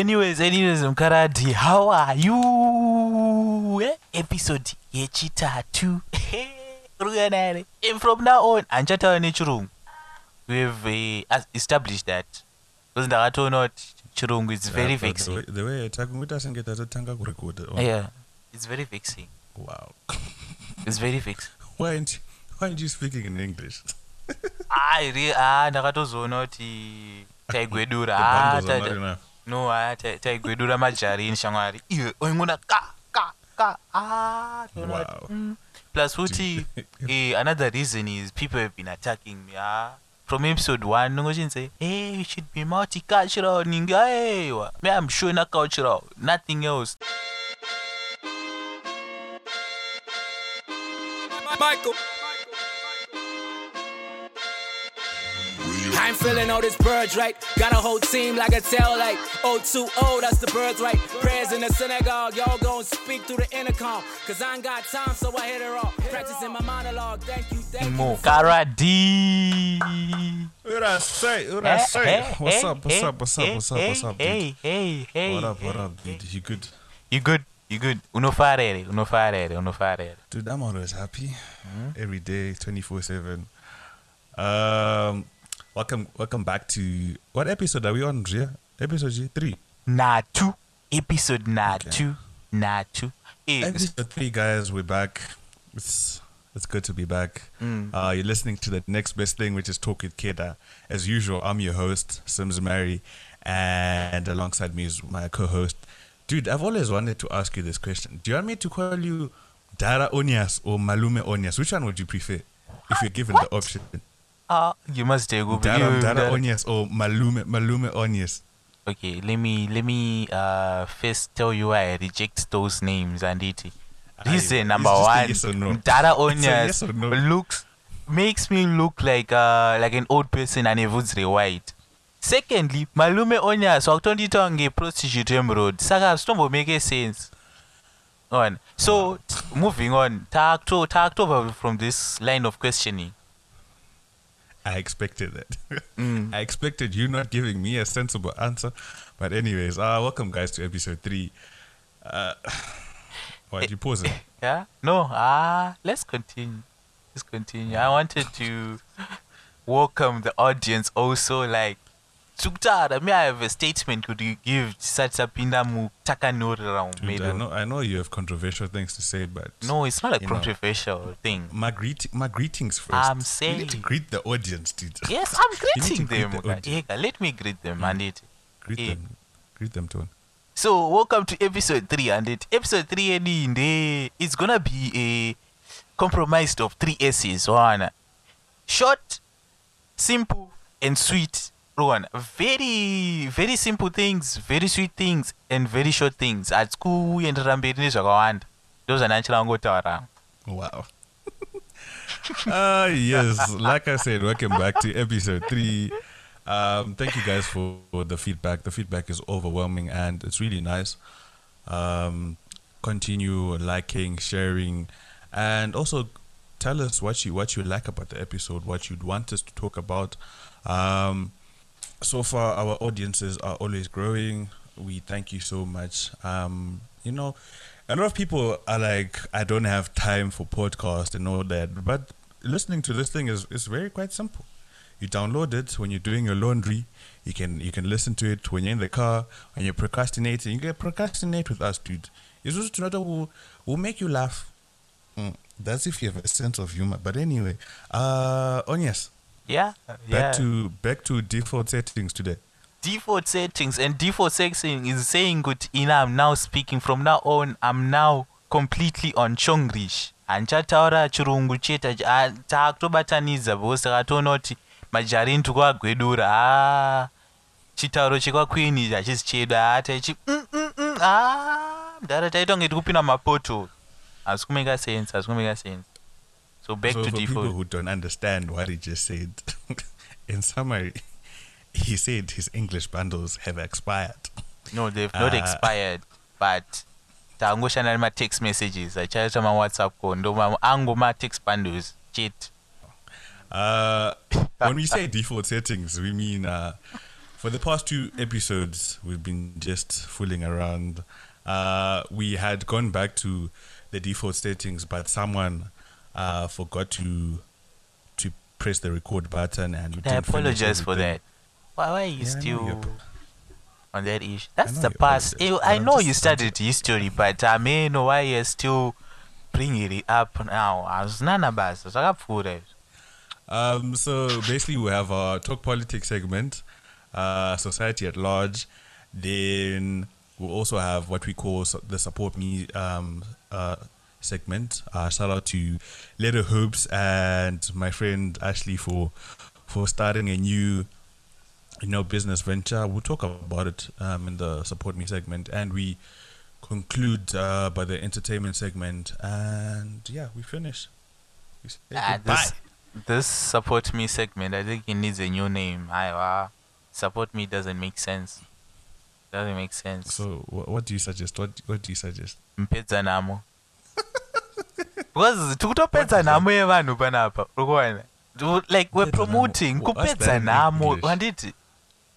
anyways anyways mkaradi how are you? Eh? episode yechitatu urikana here and from now on handichataura nechirungu. We've uh, established that. Because ndakatoona kuti chirungu is very Yeah, but the vexing. way- the way takungoti senge tatotanga kurekoda yeah it's very vexing. Wow. It's very vexing. Why aren't why aren't you speaking in english? Ai ri ah ndakatozoona kuti taigwedura The Ah, bundles are ta- not ta- enough. no ah, ta- taigwedura majarini shamwari iwe oingona ka ka ka ah Wow. mm. plus futi eh, another reason is people have been attacking me ah from episode one nongochinze hey you should be multicultural ningi aiwa me i'm sure na cultural nothing else Michael. I'm feeling all this birds right. Got a whole team like a tail light. 020, that's the birds right. Prayers in the synagogue, y'all gon' speak through the intercom. Cause I ain't got time, so I hit her off. Practicing my monologue. Thank you, thank you. mukaradi what I say what I eh, say eh, what's up what's eh, up what's up what's up what's up dude? hey hey hey what up what up dude you good you good you good unofara here unofara here unofara here Dude, I'm always happy Hmm? every day, 24 7. Um, welcome, welcome back to what episode are we on, Ria? Episode G? three. natu episode natu natu Eh, Episode three, guys. We're back. It's it's good to be back. Mm. Uh, you're listening to the next best thing, which is Talk with Keda. As usual, I'm your host, Sims Mary, and alongside me is my co-host. Dude, I've always wanted to ask you this question. Do you want me to call you Dara Onyas or Malume Onyas? Which one would you prefer if you're given the option? Ah, you must take over Dara, Dara Onyas or Malume Malume Onyas? okay let me let me uh first tell you why i reject those names and it Aye, reason number one. yes no. dara onyas yes no. looks makes me look like uh like an old person and evudzi white. Secondly malume onyas wakutondiita kunge prostitute emerald saka hazvitombomake sense. On. So moving on. Takutobva from this line of questioning I expected that. Mm. I expected you not giving me a sensible answer. But anyways, uh, welcome guys to episode three. Uh, why'd you pause it? Yeah? No, ah, let's continue. Let's continue. I wanted to welcome the audience also. Like, Sukutara, may I have a statement could you give Satsapinda Mutakanori Dude, I know, I know you have controversial things to say, but No, it's not a you know. controversial thing. my greet, my greetings 1st I'm you need to saying- greet the audience, dude. Yes, I'm You need to greeting greet them. the okay. Let me greet them, and it. Greet Eh. them, greet them, Tone. So, welcome to episode 3, and it. Episode 3, and it, it's gonna be a compromised of three essays. One, short, simple, and sweet. One, very, very simple things, very sweet things, and very short things. At school, hatisi kuenderera mberi nezvakawanda ndo zvandanichira kungotaura Wow. Ah, yes. Like I said, welcome back to episode three. Um, thank you guys for, for the feedback. The feedback is overwhelming and it's really nice. Um, continue liking, sharing, and also tell us what you what you like about the episode, what you'd want us to talk about. Um, so far, our audiences are always growing. We thank you so much. Um, you know, a lot of people are like, I don't have time for podcast and all that, but listening to this thing is, is very quite simple. You download it when you're doing your laundry. You can you can listen to it when you're in the car, when you're procrastinating. You can procrastinate with us, dude. It's just another will will make you laugh. Mm, that's if you have a sense of humor. But anyway, uh, Onyas, yeah? Back yeah. to back to default settings today. default settings and default setting is saying good in i'm now speaking from now on i'm now completely on chongrish handichataura chirungu chete Ah, taakutobatanidza vose katoona kuti majarini tikuagwedura a chitauro chekwaqueen hachisi chedu a taichi "Mm, mm, mm, mudhara taita kunge tikupinda mapoto. Hazvi kumeka sense hazvi kumeka sense so back so to for people who don't understand what he just said, in summary, he said his English bundles have expired. no they've not Ah. expired but taangoshanda nematext messages achaita mawhatsapp call ndo ango matext bundles chete Uh, when we say default settings, we mean uh, for the past two episodes, we've been just fooling around. Uh, we had gone back to the default settings, but someone uh, forgot to to press the record button, and I apologize for that. Why, why are you Yeah, still on that issue? That's the past. I know you I'm started history, but I know why you're still bringing it up now. Azinana basa, zvakapfuura izvo. Um, so basically, we have our talk politics segment, uh, society at large. Then we'll also have what we call the support me um, uh, segment. Uh, shout out to Letter Hopes and my friend Ashley for for starting a new you know business venture. We'll talk about it um, in the support me segment, and we conclude uh, by the entertainment segment. And yeah, we finish. We Ah, this, this support me segment, I think it needs a new name. I, uh, support me doesn't make sense. Doesn't make sense. So, what, what do you suggest? What What do you suggest? mpedza namo because tikutopedza nhamo yevanhu panapa. Uri like we're promoting kupedza in nhamo wanditi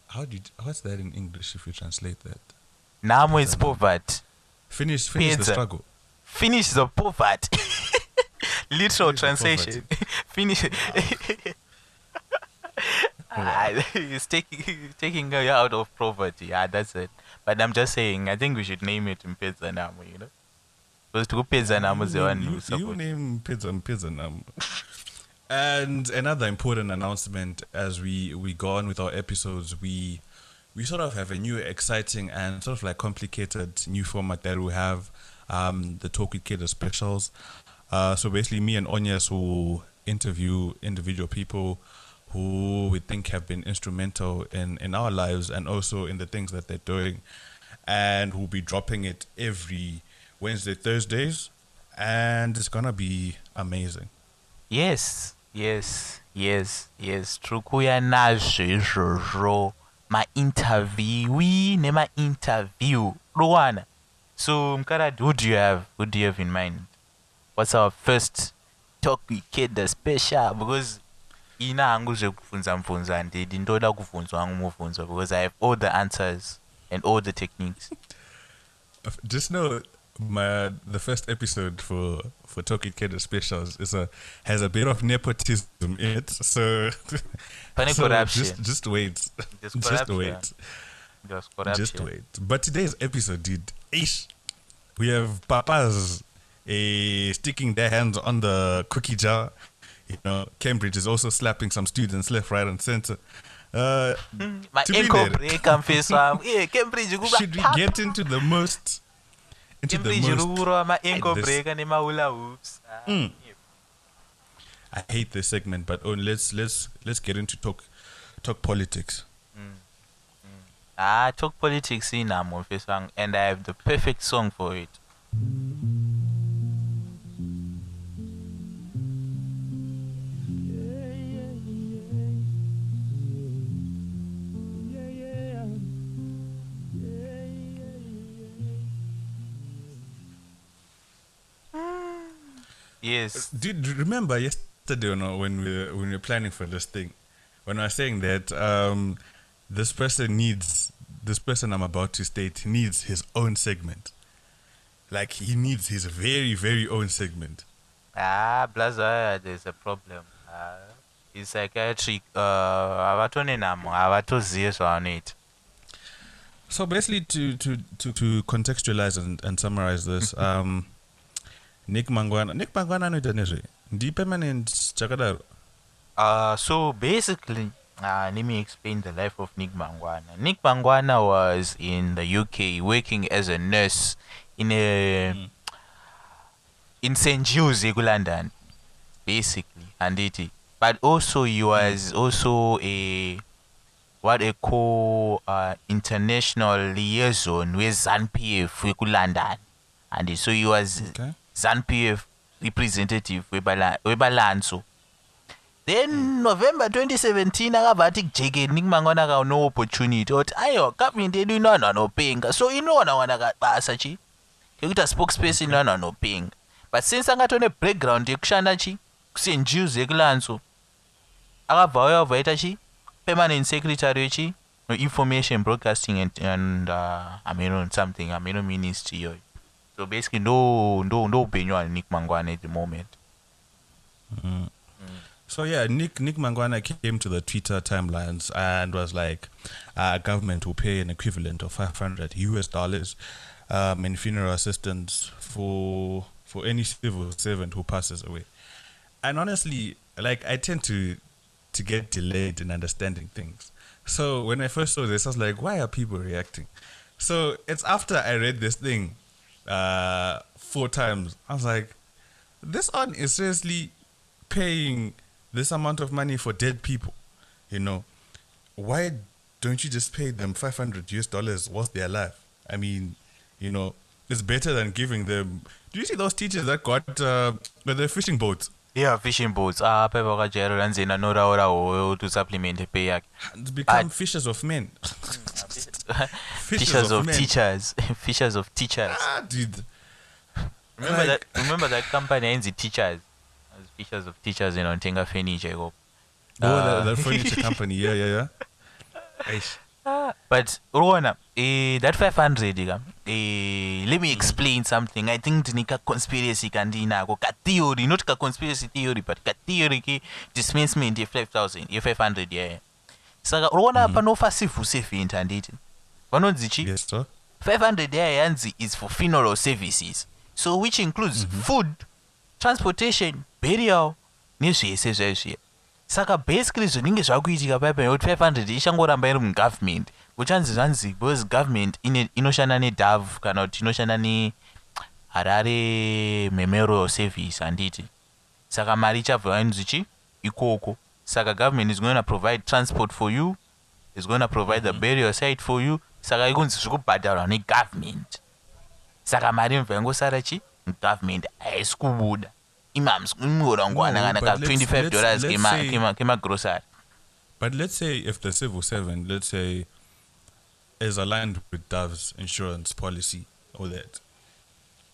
How did What's that in English if you translate that? nhamo is poverty. Finish Finish the struggle. finish the poverty. Literal Finish translation. finish. Ah, it's taking taking you out of poverty. Yeah that's it. But i'm just saying i think we should name it mpedza nhamo you know tikupedza nhamo You zevanhu name- you, you support name pizza and pizza. And another important announcement as we we go on with our episodes, we we sort of have a new exciting and sort of like complicated new format that we have, um, the Talk with Kid specials. Uh, so basically, me and Onyas will interview individual people who we think have been instrumental in, in our lives and also in the things that they're doing. And we'll be dropping it every Wednesday, Thursdays. And it's going to be amazing. yes yes yes yes. Tiri kuuya nazvo izvozvo mainterviewi nemainterview ruwana so mukaradi who do you have who do you have in mind? What's our first talk with kid the special? Because ina hangu zvekubvunza mubvunzo handidi ndoda kubvunzwa hangu mubvunzo because i have all the answers and all the techniques. Just know my the first episode for for Talking Kid specials is a has a bit of nepotism in it. So, so just just wait. There's Just wait. Corruption. Just wait. But today's episode, dude, ish, we have papas eh, sticking their hands on the cookie jar. You know, Cambridge is also slapping some students left, right, and center. Uh, my To be ankle there. breaker mfeso wam yeah cambridge should we get into the most into the most this- breaker nemahula hoops Ah, Mm. I hate this segment, but oh, let's let's let's get into talk talk politics. ah talk politics mfeso wangu and i have the perfect song for it yes. Did you remember yesterday or no, when we were, when we were planning for this thing, when I was saying that um, this person needs this person I'm about to state needs his own segment, like he needs his very very own segment. ah blaza there's a problem. Ah, psychiatric uh, havatone nhamo havatozive zvavanoita So basically, to to to, to contextualize and, and summarize this, um, Nick Mangwana, Nick Mangwana anoita nezve ndi permanent chakadaro. Uh, so basically, uh, let me explain the life of Nick Mangwana. Nick Mangwana was in the UK working as a nurse in a in St Jude's, in London, basically, and it. But also, he was also a what they call uh, international liaison with ZANU PF in London, and so he was Okay. ZANU PF representative webala- webalanso. Then november 2017 akabva ati kujekeni kumangwana akaona opportunity oti aiwa gavhmendi yedu ino vanhu vanopenga so inowana wana kabasa chi kekuita spokesperson vanhu vanopenga but since angatone background yekushanda chi st jews yekulanso akabva auya kubva aita chi permanent secretary wechi information broadcasting and, and uh, ameno something ameno ministry iyoyo so basically no, no, no ndo upenyu Nick mangwana at the moment So yeah, Nick Nick Mangwana came to the Twitter timelines and was like, uh, "Government will pay an equivalent of 500 US dollars um, in funeral assistance for for any civil servant who passes away." And honestly, like I tend to to get delayed in understanding things. So when I first saw this, I was like, "Why are people reacting?" So it's after I read this thing uh, four times, I was like, "This aunt is seriously." paying this amount of money for dead people, you know, why don't you just pay them 500 US dollars whilst they're alive? I mean, you know, it's better than giving them. Do you see those teachers that got uh, their fishing boats? yeah fishing boats apha vakajairo ranzena noraura hoyo to supplement pay become I- fishers of men. fishers of men. teachers. Fishers of teachers. Ah, dude. remember Like- that remember that company ainzi teachers? As fishers of teachers inontenga furniture ikoko Oh, Uh, that, that furniture company. Yeah, yeah, yeah. But uruona eh, that 500 ka eh, let me explain something. I think ndine kaconspiracy kandinako katheory not kaconspiracy theory but katheory ke dismissment ye-5000 ye-500 yeye saka uruona panofa civil servant handiti vanonzi chi? Yes, sir. 500 yayo yanzi is for funeral services. So which includes food transportation burial nezvese zvaizviya saka basically zvinenge zvakuitika paipa nekuti 500 ichangoramba iri mugovernment. Kuchanzi zvanzi because government inoshanda nedove kana kuti inoshanda neharare memorial service handiti saka mari ichabva inzi chi? Ikoko. Saka government is going to provide transport for you is going to provide the burial site for you saka ikunzi zviri kubhadharwa negovernment saka mari inobva yangosara chi government haisi kubuda imamsimiora ngwana No, kana but ka let's- 25 dollars let's kema- say- kema- kemagrosary But let's say if the civil servant, let's say, is aligned with Dove's insurance policy or that.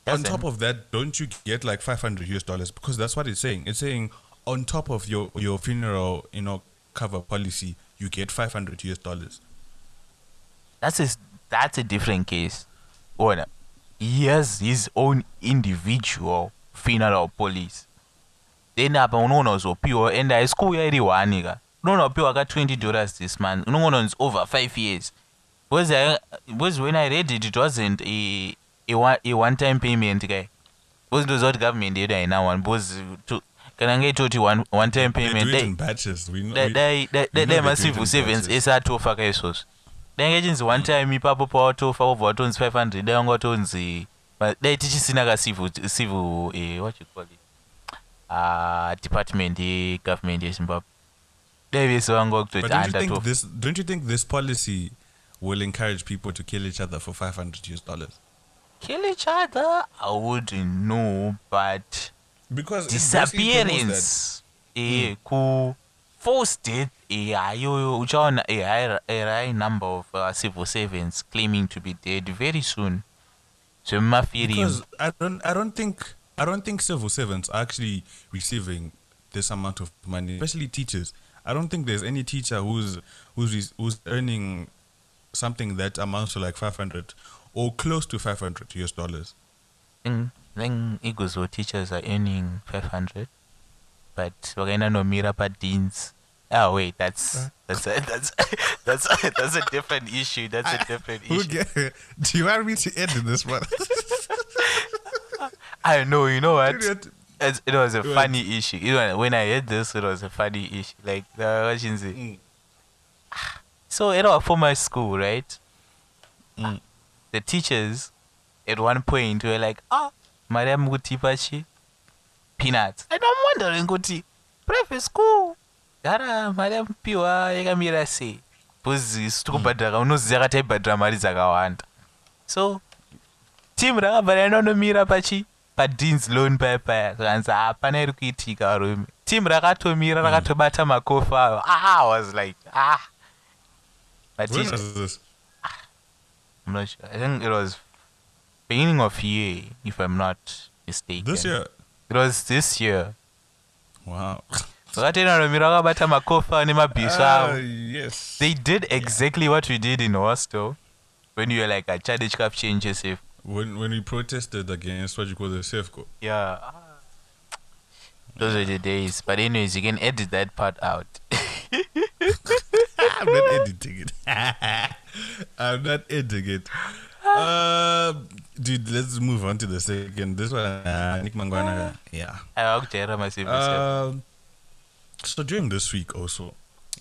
On top of that, don't you get like 500 US dollars? Because that's what it's saying. It's saying on top of your, your funeral, you know, cover policy, you get 500 US dollars. That's a, that's a different case. Ona he has his own individual funeral police. Then apa unoona uzopiwa and haisi kuuya iri one ka. Unoona upiwa ka 20 dollars this month. Unongoona it's over 5 years. Because, I, because when i read it it wasn't a, a, one, a one time payment kai because ndoziva kuti government yedu haina one because to, kana ngaitoti one, one time payment? dai- in batches. We know. dai- we- dai dai- we dai know they do it macivil in servants batches. ese atofa kaizvozvo dai ngechinzi one time ipapo pawatofa wobva watonzi 500 dai wanga watonzi dai tichisina ka civil civil eh, what you call it uh, department yegovernment yezimbabwe dai vese vanga But vakutoti don't you think this? Don't you think this policy will encourage people to kill each other for 500 US dollars? kill each other i wouldn't know but Because it basically promotes that. disappearance eh ku forced death hayo uchaona a high, a high number of uh, civil servants claiming to be dead very soon zvemumafirimu Because I don't, I don't think, I don't think civil servants are actually receiving this amount of money, especially teachers. I don't think there's any teacher who's who's who's earning something that amounts to like 500 or close to 500 US dollars. then then iguzo teachers are earning 500 but we're gonna vakaenda nomira padeans oh wait that's that's a, that's that's that's a different issue that's a different Who issue get, do you want me to end in this one? i know you know what It's, it was a Right. funny issue. You know, when I heard this, it was a funny issue. Like the what say? Mm. So at our former school, right? Mm. The teachers at one point were like, "Ah, Mariam Gutipachi, peanuts." And I'm wondering, Guti, private school, dara Mariam piwa yakamira sei? Because sitikubhadhara unoziva yakati aibhadhara mari dzakawanda. So team rakabva raindonomira pachi padeans loan paya paya zvakanzi hapana iri kuitika varume team rakatomira rakatobata makofi ayo ah, I was like ah but When it- was this? I'm not sure. I think it was beginning of year, if I'm not mistaken. This year. It was this year. Wow. vakatena romiro vakabata makofa nemabhiso Ah, avo yes. they did exactly what we did in hostel when you were like achade chikapuchenje safe when when we protested against what you call the safeco. yeah those were the days but anyways you can edit that part out I'm not editing it. I'm not editing it. Uh, dude, let's move on to the second. This one, uh, Nick Mangwana. Yeah. avakujaira masafe Um, so during this week also,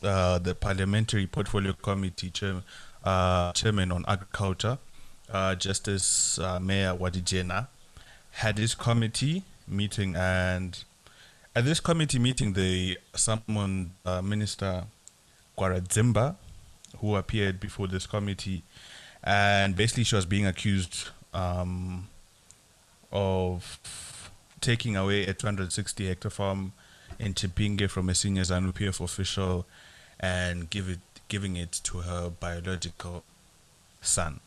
uh, the Parliamentary Portfolio Committee chair, uh, Chairman on Agriculture, uh, Justice uh, Mayor Wadyajena, had his committee meeting, and at this committee meeting, they summoned uh, Minister Gwaradzimba, who appeared before this committee, and basically she was being accused um, of taking away a 260 hectare farm in Chipinge from a senior ZANU PF official and give it giving it to her biological son.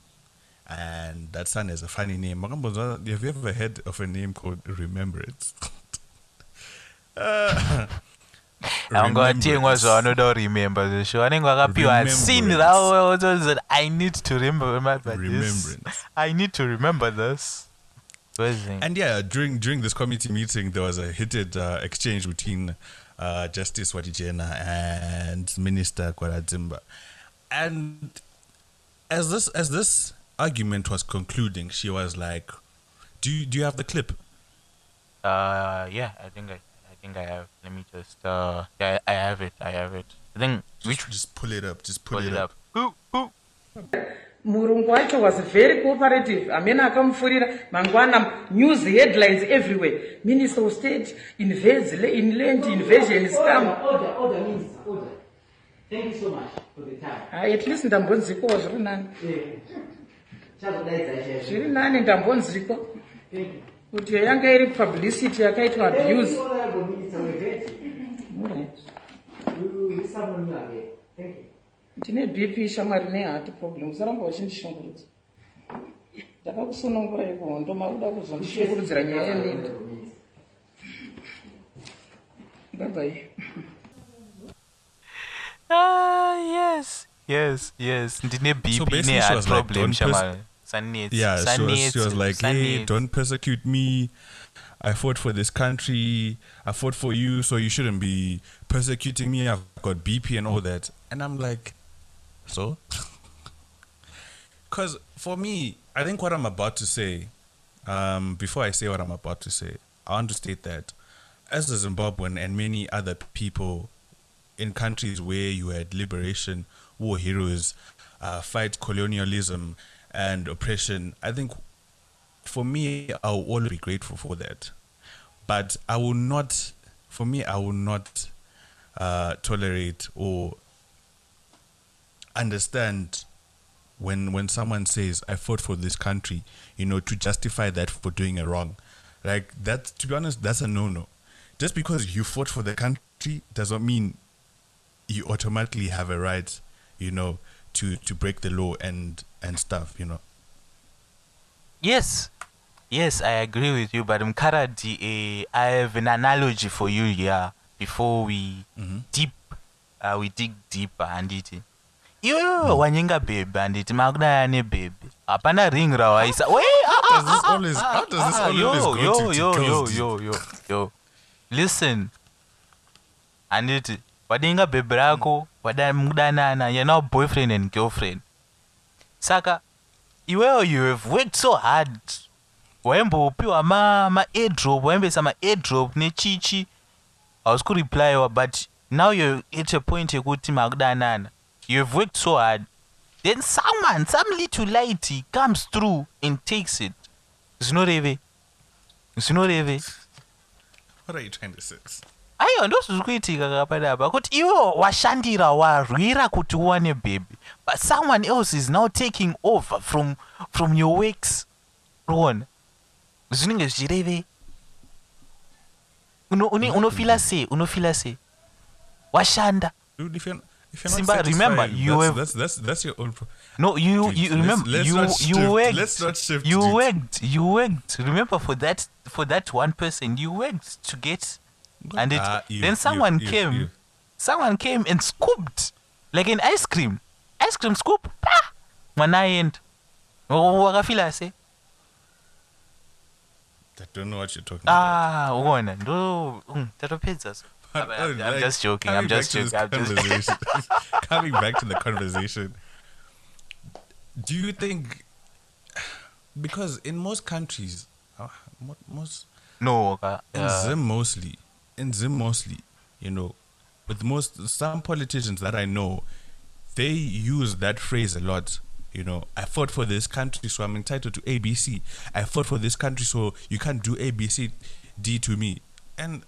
And that son has a funny name. Have you ever heard of a name called Remembrance? Uh, Remembrance. zvaanoda kuremember zvisho vanenge vakapiwa Remembrance. ravo i need to remember this. Remembrance. i need to remember this Amazing. And yeah, during during this committee meeting, there was a heated uh, exchange between uh, Justice Wadyajena and Minister Gwaradzimba. And as this as this argument was concluding, she was like, "Do you, do you have the clip?" Uh, yeah, I think I, I think I have. Let me just. Uh, yeah, I have it. I have it. I think which Just pull it up. Just pull, pull it, it up. up. Who who? Murungu wacho was very cooperative amene akamufurira mangwana news headlines everywhere minister of state invades la- in land invasion scam Order, order, Minister, order. Thank you so much for the time. hai at least ndambonzikowo zviri nani Eh, chakudaidza chaizvo. zviri nani ndambonziko Thank you. kuti yanga iri publicity yakaitwa Thank you, abuse Honorable Minister, we're ready. Alright. We will summon you again. Thank you. Ndine bp shamwari nehati problem usaramba wachindishungurudza ndakakusunungura ikondo makuda kuzondishungurudzira nyaya yeminda babai Ah, yes, yes, yes. Ndine BP So basically ne she heart was like, problem, don't pers- Shamal. Sanets. Yeah, she was, she was like, "Hey, don't persecute me. I fought for this country. I fought for you, so you shouldn't be persecuting me. I've got BP and all that." And I'm like, "So?" Because for me, I think what I'm about to say, um, before I say what I'm about to say, I want to state that as a Zimbabwean and many other people in countries where you had liberation, war heroes, uh, fight colonialism and oppression, I think for me, I will always be grateful for that. But I will not, for me, I will not uh, tolerate or understand when when someone says I fought for this country, you know, to justify that for doing a wrong. Like that to be honest, that's a no no. Just because you fought for the country doesn't mean you automatically have a right, you know, to to break the law and and stuff, you know. Yes, yes, I agree with you. But Mkaradi, I have an analogy for you here before we Mhm. deep, uh, we dig deeper handiti. Iwewe wanyenga bebe handiti makudaya nebebe hapana ring rawaisa we How does this always how does this Ah, always yo, go yo, to, to yo, yo, girls' deep? yo, yo, yo. Listen. Anditi, wadenga bebe rako, wada mudanana, you're now boyfriend and girlfriend. Saka, iwewe you have worked so hard. Waimbopiwa ma ma airdrop, waimbesa ma airdrop nechichi. Hausi kureplyiwa but now you're at a point yekuti makudanana. You have worked so hard. Then someone, some little lighty comes through and takes it. zvinoreve zvinoreve What are you trying to say? aiwa ndo zviri kuitika kapadapa kuti iwe washandira warwira kuti uwane bhebhi but someone else is now taking over from, from your works. Unoona zvinenge zvichireve. Uno- une- unofila sei unofila sei washanda if you're if you're not Simba, remember, you that's, have- that's that's that's your own. Pro- no you Dude, you let's- remember let's you not you shift- worked let's not shift, you dude. worked you worked remember for that for that one person you worked to get and it Ah, you- then someone you- came you. someone came and scooped like an ice cream ice cream scoop pa mwana aenda wakafila se I don't know what you're talking about. ah uona ndo mm, tatopedza so I'm, I'm like, just joking i'm just joking I'm just coming back to the conversation, do you think because in most countries, uh, most no ka in uh, Zim mostly, in Zim mostly, you know, with most some politicians that I know, they use that phrase a lot. You know, I fought for this country, so I'm entitled to ABC. I fought for this country, so you can't do ABC, D to me. And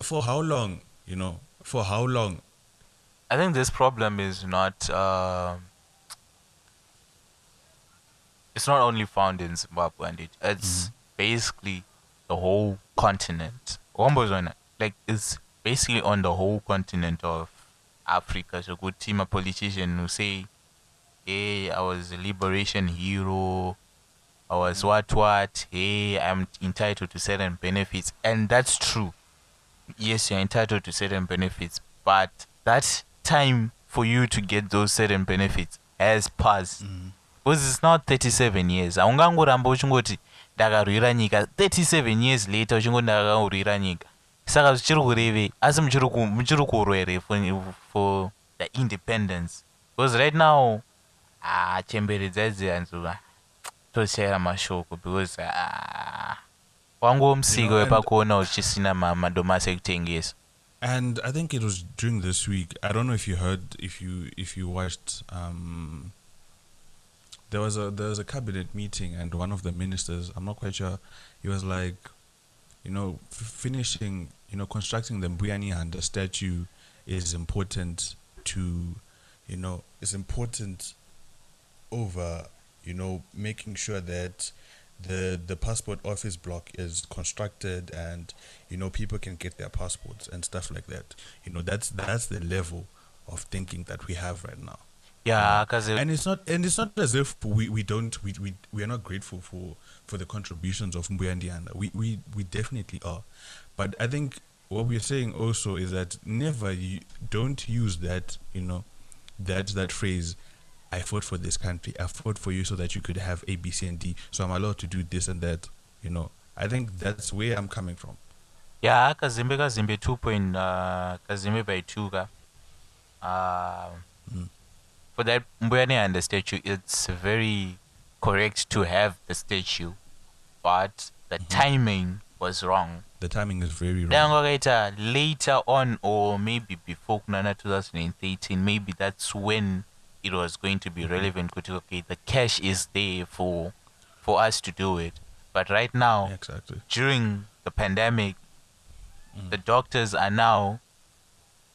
for how long? You know, for how long? I think this problem is not. um it's not only found in Zimbabwe, and it, it's basically the whole continent. Like it's basically on the whole continent of Africa. So good team a politician who say, "Hey, I was a liberation hero. I was what what. Hey, I'm entitled to certain benefits," and that's true yes, you're entitled to certain benefits, but that time for you to get those certain benefits has passed. Because it's not 37 years. Aungangoramba uchingoti ndakarwira nyika 37 years later uchingoti ndakarwira nyika. Saka zvichiri kurevei asi muchiri ku- muchiri kurwa here for, for the independence. Because right now ah chembere dzadzi hanzuva tochaira mashoko because ah You know, and- wepakuona uchisina ma- madomasi ekutengesa And I think it was during this week. I don't know if you heard, if you if you watched. Um, there was a there was a cabinet meeting, and one of the ministers, I'm not quite sure, he was like, you know, f- finishing, you know, constructing the Mbuyani the statue is important to, you know, is important over, you know, making sure that the the passport office block is constructed and you know people can get their passports and stuff like that. You know, that's that's the level of thinking that we have right now. ya kazi And it's not and it's not as if we, we don't we, we we are not grateful for for the contributions of Mbuyandi We, we we definitely are. But I think what we're saying also is that never you don't use that, you know, that that phrase I fought for this country. I fought for you so that you could have A, B, C, and D. So I'm allowed to do this and that. You know, I think that's where I'm coming from. ya kazimbe kazimbe 2 point uh, kazimbe by 2 ka uh, Mm. for that mbuyane and the statue it's very correct to have the statue but the timing was wrong The timing is very wrong. wakaita later on or maybe before kunana 2013 maybe that's when it was going to be relevant kuti okay the cash is there for for us to do it. But right now Exactly. during the pandemic Mm. the doctors are now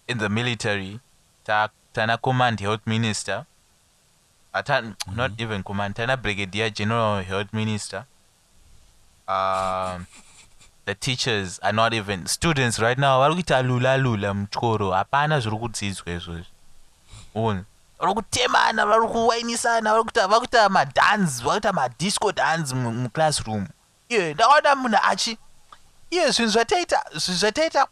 in the military. Ta tana command health minister. Ata not even command tana brigadier general health minister. Um the teachers are not even students right now vari kuita lula lula mutyoro hapana zviri kudzidzwa izvozvo ona vari kutemana vari kuwainisana vari kuita vari kuita madhanzi vari kuita madisco dhanzi mu- muclassroom iye ndakaona munhu achi iye zvinhu zvataita zvinhu zvataita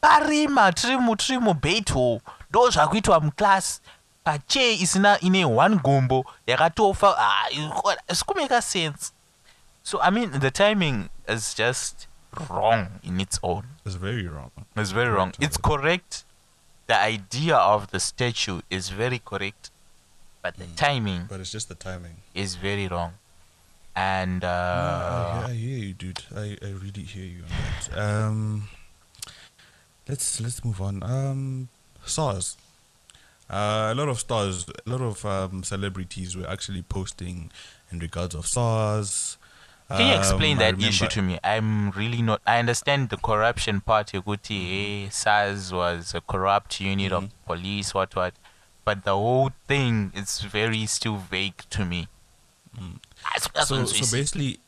parima tiri tiri mubeto ndo zvakuitwa muclass pachee isina ine one gombo yakatofa ah, isi kumeka sense. So i mean the timing is just wrong in its own. It's very wrong. it's very wrong. It's correct the idea of the statue is very correct but the timing But it's just the timing. is very wrong and uh, I, I hear you, dude. I, I really hear you on that. Um, let's let's move on. Um, SARS. Uh, a lot of stars, a lot of um, celebrities were actually posting in regards of SARS. Can you explain Um, that issue to me? I'm really not. I understand the corruption part. Yoguti, hey, SARS was a corrupt unit of Mm-hmm. police, what, what. But the whole thing is very still vague to me. That's- that's Mm. so, so basically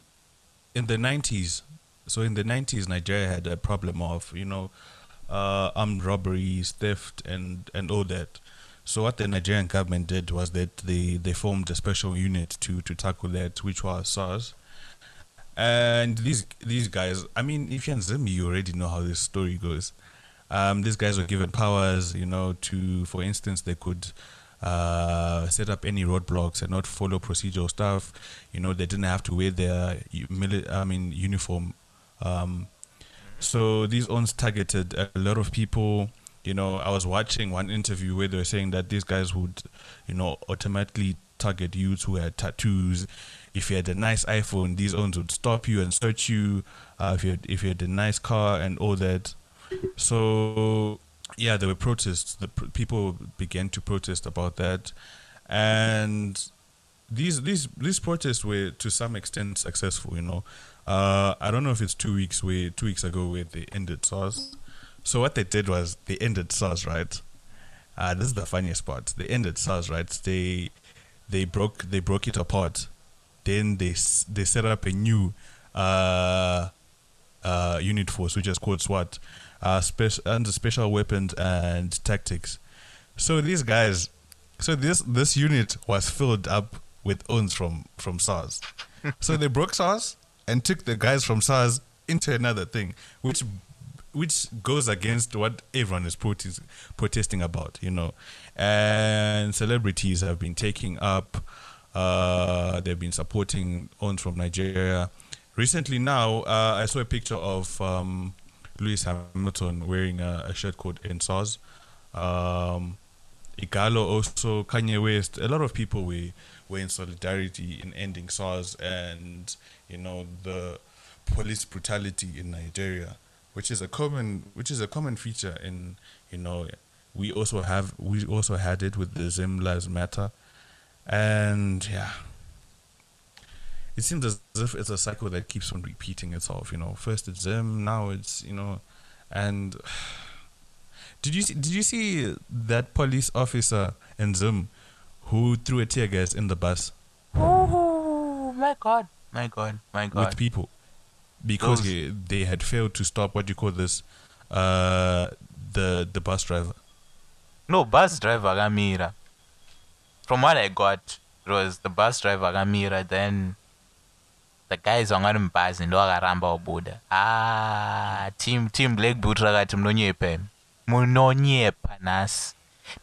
in the 90s so in the 90s nigeria had a problem of you know uh, armed robberies theft and and all that so what the nigerian government did was that they they formed a special unit to to tackle that which was sars And these these guys, I mean, if you're in you already know how this story goes. Um, these guys were given powers, you know, to, for instance, they could uh, set up any roadblocks and not follow procedural stuff. You know, they didn't have to wear their I mean, uniform. Um, so these ones targeted a lot of people. You know, I was watching one interview where they were saying that these guys would, you know, automatically target youths who had tattoos. If you had a nice iPhone, these ons would stop you and search you. Uh, if you had, if you had a nice car and all that. So yeah, there were protests. The pr- people began to protest about that, and these these these protests were to some extent successful. You know, uh, I don't know if it's two weeks where two weeks ago where they ended SARS. So what they did was they ended SARS, right? Uh, this is the funniest part. They ended SARS, right? They they broke they broke it apart. Then they they set up a new uh, uh, unit force, which is called SWAT, uh, spec- under Special Weapons and Tactics. So these guys, so this this unit was filled up with owns from from SARS. so they broke SARS and took the guys from SARS into another thing, which which goes against what everyone is protest- protesting about, you know. And celebrities have been taking up, uh, they've been supporting on from Nigeria. Recently, now, uh, I saw a picture of um, Lewis Hamilton wearing a, a shirt called EndSARS. Um, Igalo also, Kanye West, a lot of people were, were in solidarity in ending SARS and, you know, the police brutality in Nigeria, which is a common which is a common feature in you know we also have we also had it with the Zim Lives Matter, and yeah, it seems as if it's a cycle that keeps on repeating itself. You know, first it's Zim, now it's you know, and did you see, did you see that police officer in Zim who threw a tear gas in the bus Oh my god. My god. My god. with people because Those- he, they had failed to stop what do you call this uh the the bus driver No, bus driver akamira. From what I got, it was the bus driver akamira, then the guys wangari mubhazi ndo akaramba wabuda. Ah, team team Black Boot rakati munonyepa. Munonyepa nhasi.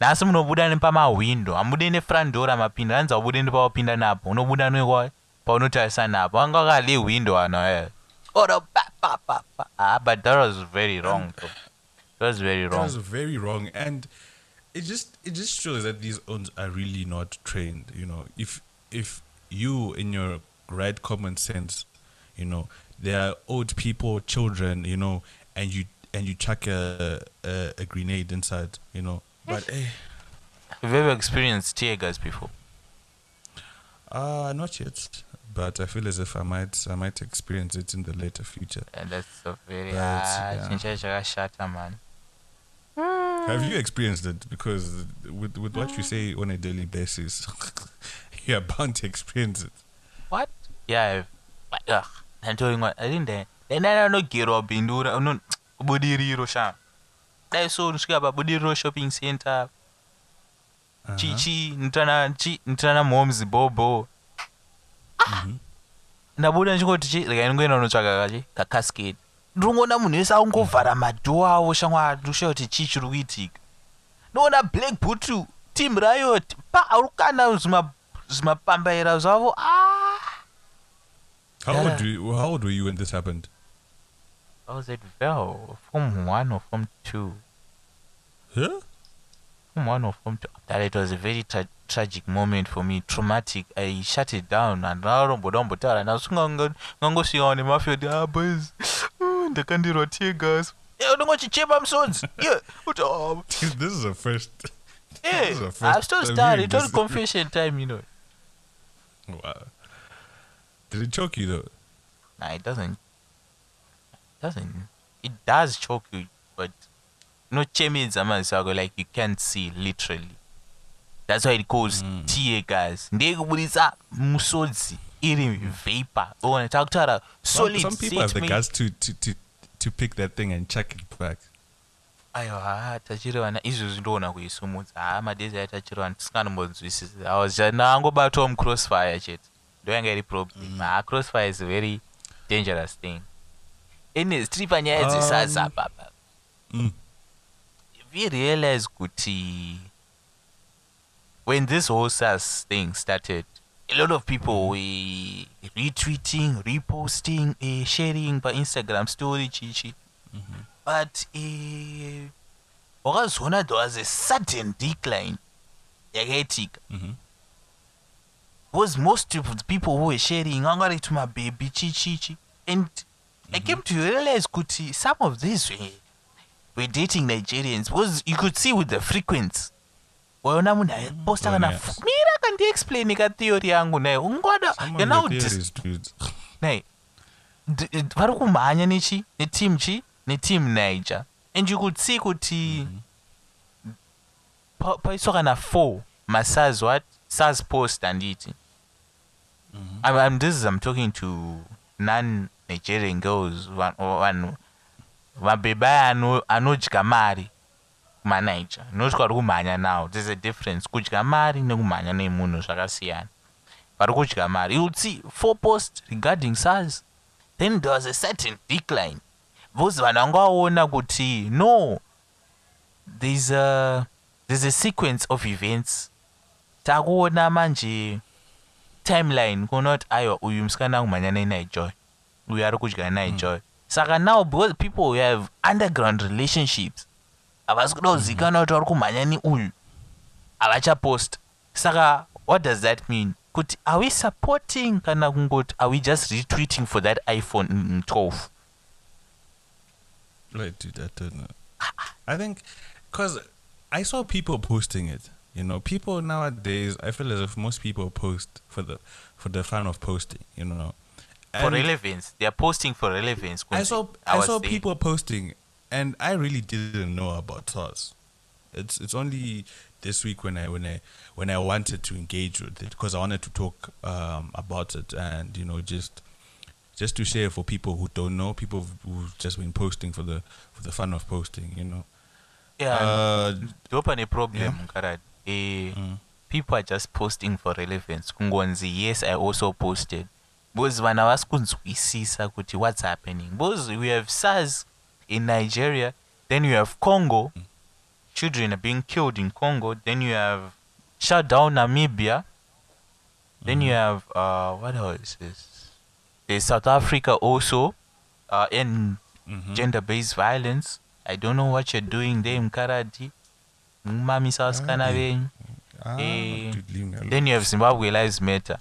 Nhasi munobuda nepamahwindo, hamudi nefront door amapinda, hanzi haubude nepawapinda napo, unobuda nekwa paunotarisa napo. Wanga wakale hwindo ano eh. Oro pa pa pa pa. Ah, but that was very wrong though. That was very wrong that was very wrong and it just it just shows that these owns are really not trained you know if if you in your right common sense you know there are old people children you know and you and you chuck a a, a grenade inside you know but eh, Have you ever experienced tear gas before? uh not yet but i feel as if i might i might experience it in the later future And that's a very But, ah, yeah. man. Have you experienced it? Because with with what you say on a daily basis, you're bound to experience it. What? Yeah. I've- Ugh. Nantori ngwa. I think that. Then I don't get up in do no budiriro sha. Dai so pa budiriro shopping center. Chichi ntana chi uh-huh. ntana moms bobo. Mm-hmm. ndabuda ndichingoti chi rega ndingoenda kunotsvaka kachi kacascade ndinongoona munhu wese akungovhara avo shamwari kuti chii chiri kuitika black boot team riot pa ari kukanda zvima- zvimapambaira zvavo ah! How Yeah. old were you, how old were you when this happened? I was at Vel, Form 1 or Form 2. Huh? Form 1 or Form 2. That it was a very tra- tragic moment for me, traumatic. I shut it down and ndaromboda kumbotaura naso ngangosvikawo nemafioti ah boys ndakandirwa tear gas Eh, unongochichema musodzi yeah uti oh, this is a first. yeah This is the first i'm still time starting hearing it's all this. confession time you know Wow. Did it choke you though? nah it doesn't it doesn't it does choke you but no chemedza maziso ako like you can't see literally that's why it calls Mm. tear gas ndeyekubudisa musodzi iri vapor. Ona takutaura Some, solid some people have the statement. guts to, to, to, to pick that thing and chuck it back. aiwa tachiri vana izvozvi ndoona kuisumudza haa madezi ai tachiri vana tisinganombonzwisisi i was just nangobatwawo mucrossfire chete ndo yanga iri problem. Haa crossfire is a very dangerous thing. Ene tiri panyaya dzesasa Um, papa Mm. we realize kuti when this whole sas thing started a lot of people were retweeting reposting uh, sharing by instagram story chichi but uh, wakazoona there was a sudden decline. Yakaitika Mhm. because most of the people who were sharing angari to my baby chichichi and i came to realize kuti some of these were, were dating nigerians. Because you could see with the frequency. Waiona munhu aiposta Oh, kana yes. f- mira kandiexplaini ka theory yangu naye ungwada Some of you're now the dis- theories, dude. nayi d- d- vari kumhanya nechi neteam chi neteam niger and you could see kuti pa- paiswa kana four masars what sars post anditi I'm, I'm, this is i'm talking to non nigerian girls va- vanhu mabheba aya ano- anodya mari kumaniger not vari kumhanya nawo there's a difference. Kudya mari nekumhanya nemunhu zvakasiyana. Vari kudya mari. You would see four posts regarding sars then there was a certain decline. Because vanhu vangaona kuti no there's a, there's a sequence of events. Takuona manje timeline kuona kuti aiwa uyu musikana kumhanya nenaijoy uyu ari kudya naijoy saka now because people have underground relationships havasi kuda kuzivikanwa kuti vari kumhanya neuyu havachapost saka what does that mean kuti are we supporting kana kungoti are we just retweeting for that iphone mm, 12 Right, dude, I don't know. I think because I saw people posting it. You know, people nowadays. I feel as if most people post for the for the fun of posting. You know, for relevance they are posting for relevance I saw I was saw there. people posting, and I really didn't know about SARS. It's it's only this week when I when I when I wanted to engage with it because I wanted to talk um, about it and you know just just to share for people who don't know, people who've just been posting for the for the fun of posting. You know. yeah Uh, ndopa neproblem yeah. karadi eh, Mm. people are just posting for relevance kungonzi yes i also posted because vanhu havasi kunzwisisa kuti what's happening because we have sars in nigeria then you have congo. Children are being killed in congo. Then you have shut down namibia. Then you have uh, what else is there's south africa also uh, in Mhm. gender-based violence. I don't know what you're doing there mkaradi vasikana Ah, Ah, Eh, dude, leave me alone. then you have zimbabwe lives matter.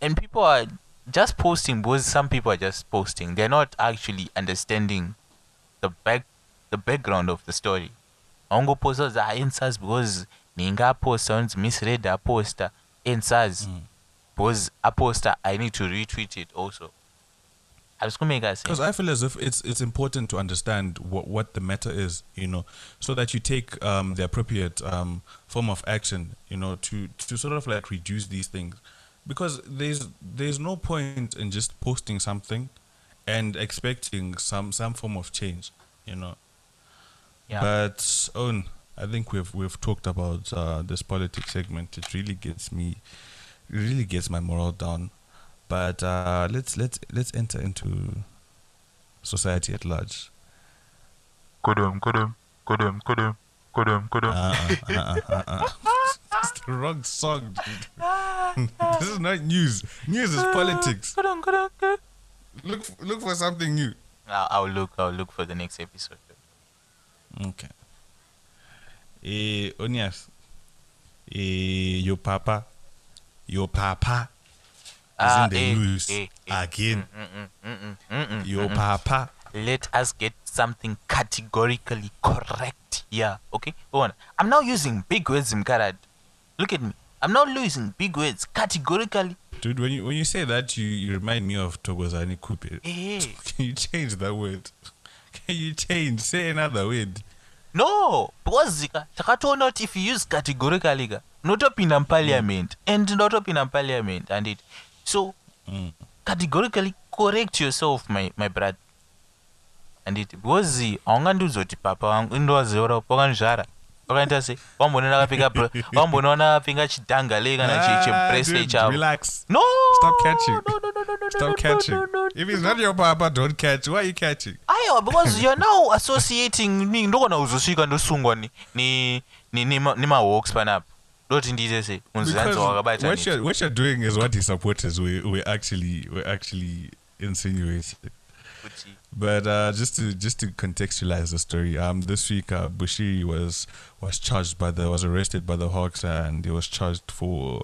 And people are just posting because some people are just posting. They're not actually understanding the back the background of the story. Aungoposta za answers because ninga aposta unzi miss red aposta answers Mm. because aposta i need to retweet it also. Hazvisi kumeka Because sense I feel as if it's it's important to understand what what the matter is, you know, so that you take um, the appropriate um, form of action, you know, to to sort of like reduce these things, because there's there's no point in just posting something and expecting some some form of change, you know. yeah But own, I think we've we've talked about uh, this politics segment. It really gets me, really gets my morale down. But uh, let's let's let's enter into society at large. kudum kudum kudum kudum kudum kudum Uh-uh, uh-uh, uh-uh. It's the wrong song, dude. this is not news. News is politics. Look look for something new. I'll, I'll look. I'll look for the next episode. Okay. Eh, Onias. Eh, your papa, your papa is Ah, in the eh, news eh, eh. again. Mm-mm, mm-mm, mm-mm, Your mm-mm. papa. Let us get something categorically correct here. Okay, go on. I'm now using big words, Mkarad. Look at me. I'm now using big words categorically. Dude, when you when you say that, you, you remind me of Togozani Kupe. Eh, Can you change that word? Can you change? Say another word. no, because zika takatoona kuti if you use categorically ka unotopinda muparliament and ndinotopinda muparliament and it so Mm. categorically correct yourself my, my brother anditi because haungandiudza kuti papa vangu indovaziva wakandizvara wakaita se wambonona akapfeka br- wambonona akapfeka chidhangale kana Ah, chebresle chavo Relax. no Stop catching. no no no no no Stop catching. If it's not your papa, don't catch. Why are you catching? aiwa because you're now associating ni ndokona uzosvika ndosungwa ni ni ni ni ma- ni mahawks panapa ndoti ndiite sei Because wakabata what you're, what you're doing is what his supporters were, were actually were actually insinuating. kuti But uh, just to just to contextualize the story, um, this week uh, Bushiri was was charged by the was arrested by the Hawks and he was charged for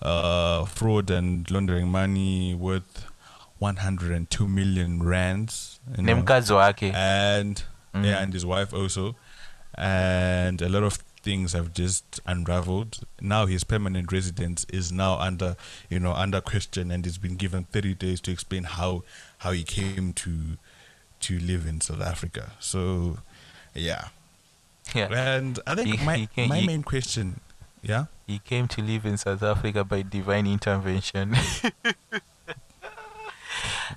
uh, fraud and laundering money worth 102 million rands. you know. and yeah, and his wife also, and a lot of things have just unraveled. Now his permanent residence is now under, you know, under question, and he's been given thirty days to explain how how he came to to live in South Africa. So, yeah, yeah. and I think He- my he can- my he- main question, yeah, he came to live in south africa by divine intervention.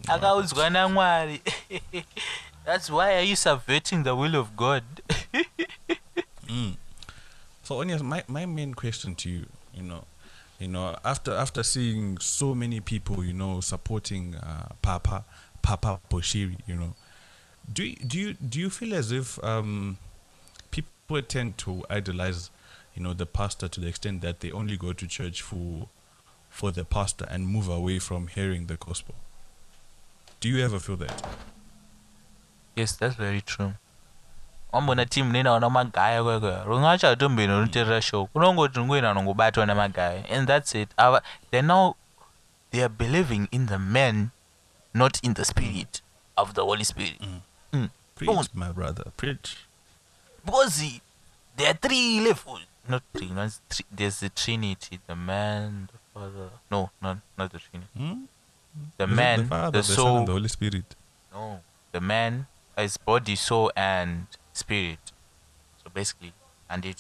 Akaudzwa namwari that's why are you subverting the will of god? So, Onias, my, my main question to you, you know, you know, after after seeing so many people, you know, supporting uh, Papa Papa Bushiri, you know, do you, do you do you feel as if um, people tend to idolize, you know, the pastor to the extent that they only go to church for for the pastor and move away from hearing the gospel? Do you ever feel that? yes that's very true wambona team nenaona magaya kwekwe ringachatombeni rinoteerera show kunongoti ngoina nongobatwa namagaya and that's it Ava, they're now they are believing in the man not in the spirit of the holy spirit Mm. Preach, my brother, preach. because he- there are three levels not three, not three there's the trinity the man the father no not not the trinity Hmm? the Is man the, Father, the the Son, soul and the Holy Spirit. no the man is body soul and spirit so basically and it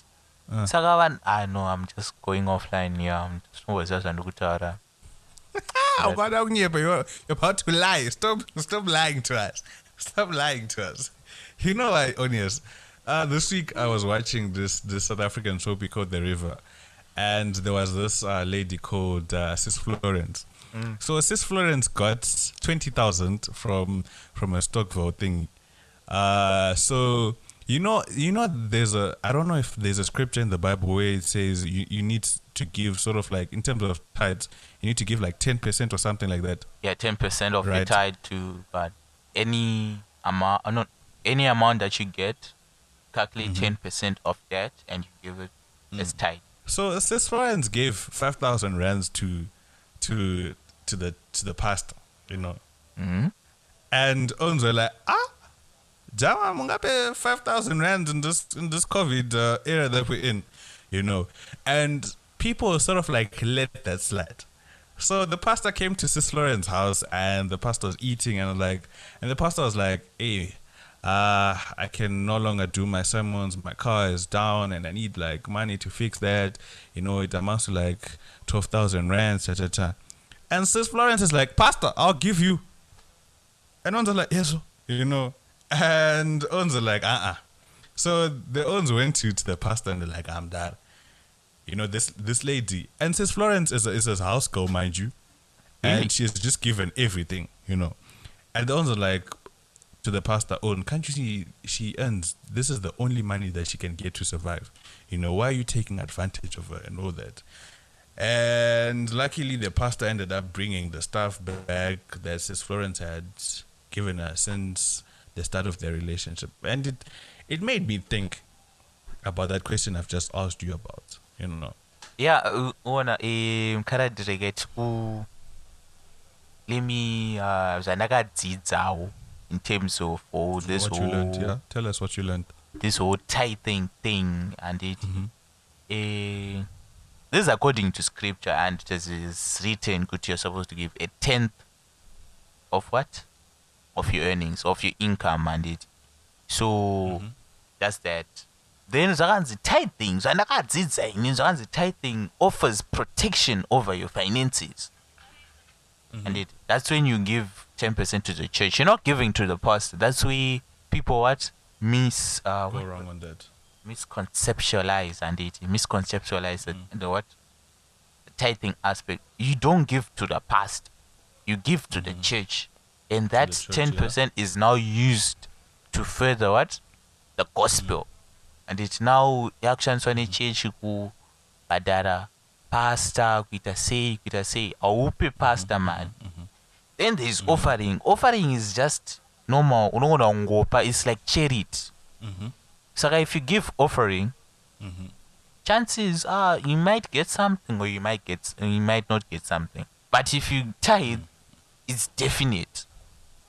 Uh. saka vanhu i know i'm just going offline here i'm just zvandikutaura why don't you? But you're, you're about to lie. Stop, stop lying to us. Stop lying to us. You know, I Onias. Uh, this week I was watching this this South African soapy called The River, and there was this uh, lady called uh, Sis Florence. So Sis Florence got twenty thousand from from a stokvel thing. Uh, so you know, you know, there's a I don't know if there's a scripture in the Bible where it says you, you need to give sort of like in terms of tithes, you need to give like ten percent or something like that. yeah 10% of Right. the tied to but any amount uh, not any amount that you get calculate Mm-hmm. 10% of that and you give it as Mm. tied So Sis Florence gave five thousand rands to to to the to the pastor, you know, mm-hmm. and were like, ah, Jama mungape five thousand rands in this in this COVID uh, era that we're in, you know, and people sort of like let that slide. So the pastor came to Sis Florence's house and the pastor was eating and like and the pastor was like, Hey, uh, I can no longer do my sermons, my car is down and I need like money to fix that. You know, it amounts to like twelve thousand rands, cha cha cha. And Sis Florence is like, Pastor, I'll give you. And Ons are like, yes, sir," you know. And Ons are like, uh uh So the Ons went to, to the pastor and they're like, I'm done. You know, this this lady. And Sis Florence is a, is a house girl, mind you. And she's just given everything, you know. And the Ons are like, to the pastor, Own, can't you see she earns, this is the only money that she can get to survive. You know, why are you taking advantage of her and all that? And luckily, the pastor ended up bringing the stuff back that Sis Florence had given her since the start of their relationship. And it, it made me think about that question I've just asked you about. You know, yeah uh, um karadirect ku uh, zvandakadzidzawo in terms of all this what whole you learned, yeah? Tell us what you learned. this whole tithing thing and it Mm-hmm. eh, this is according to scripture and it is- is written that you're supposed to give a tenth of what of your earnings of your income and it so Mm-hmm. that's that then zvakanzi tithing zvandakadzidza ini zvakanzi tithing offers protection over your finances. Mm-hmm. and it that's when you give 10% to the church. You're not giving to the pastor. That's where people what? Miss uh, Go wrong on that. misconceptualize and it misconceptualize the, the what? The tithing aspect. You don't give to the past you give to the church. And that Mm-hmm. church, yeah. 10% is now used to further what? The gospel and it now yakushandiswa nechechi kubhadhara pastor kuita sei kuita sei haupe pastor mari then there's offering. Offering is just normal unogona kungopa it's like charity Mhm. saka if you give offering Mhm. chances are you might get something or you might get you might not get something. But if you tithe it's definite.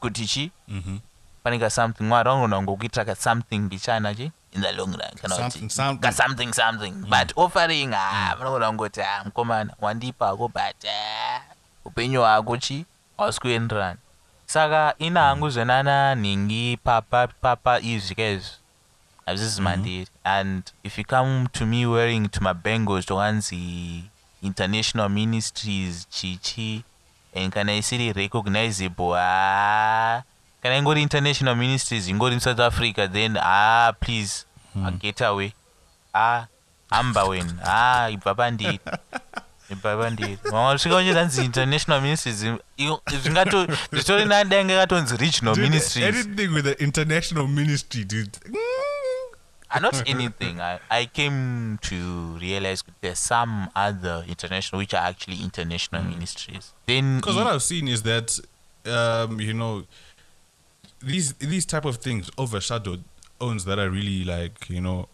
Kuti chi Mhm. paneka something mwari ngokuitira ka something mbichana chi in the long run kana kuti Something, something. ka something something. But offering ah vanogona ngoti ah mukomana wandipako but ah, upenyu hwako chi hausi kuenderana saka ina hangu zvenana nhingi papa papa izvi kaizvi hazvisi mandiri and if you come to me wearing to tumabangles tokwanzi international ministries chichi and kana isiri recognizable ha kana ingori international ministries ingori musouth africa then ah please mm. get away ah hamba wena ah ibva pandiri ibva pandiri vasvika uchizanzi international ministries zvingato zvitori nadai ngakatonzi regional ministries Anything with the international ministry, dude. Uh, not anything. I, I came to realize there's some other international, which are actually international ministries. Then Because what I've seen is that, um, you know, these these type of things overshadow owns that are really like you know,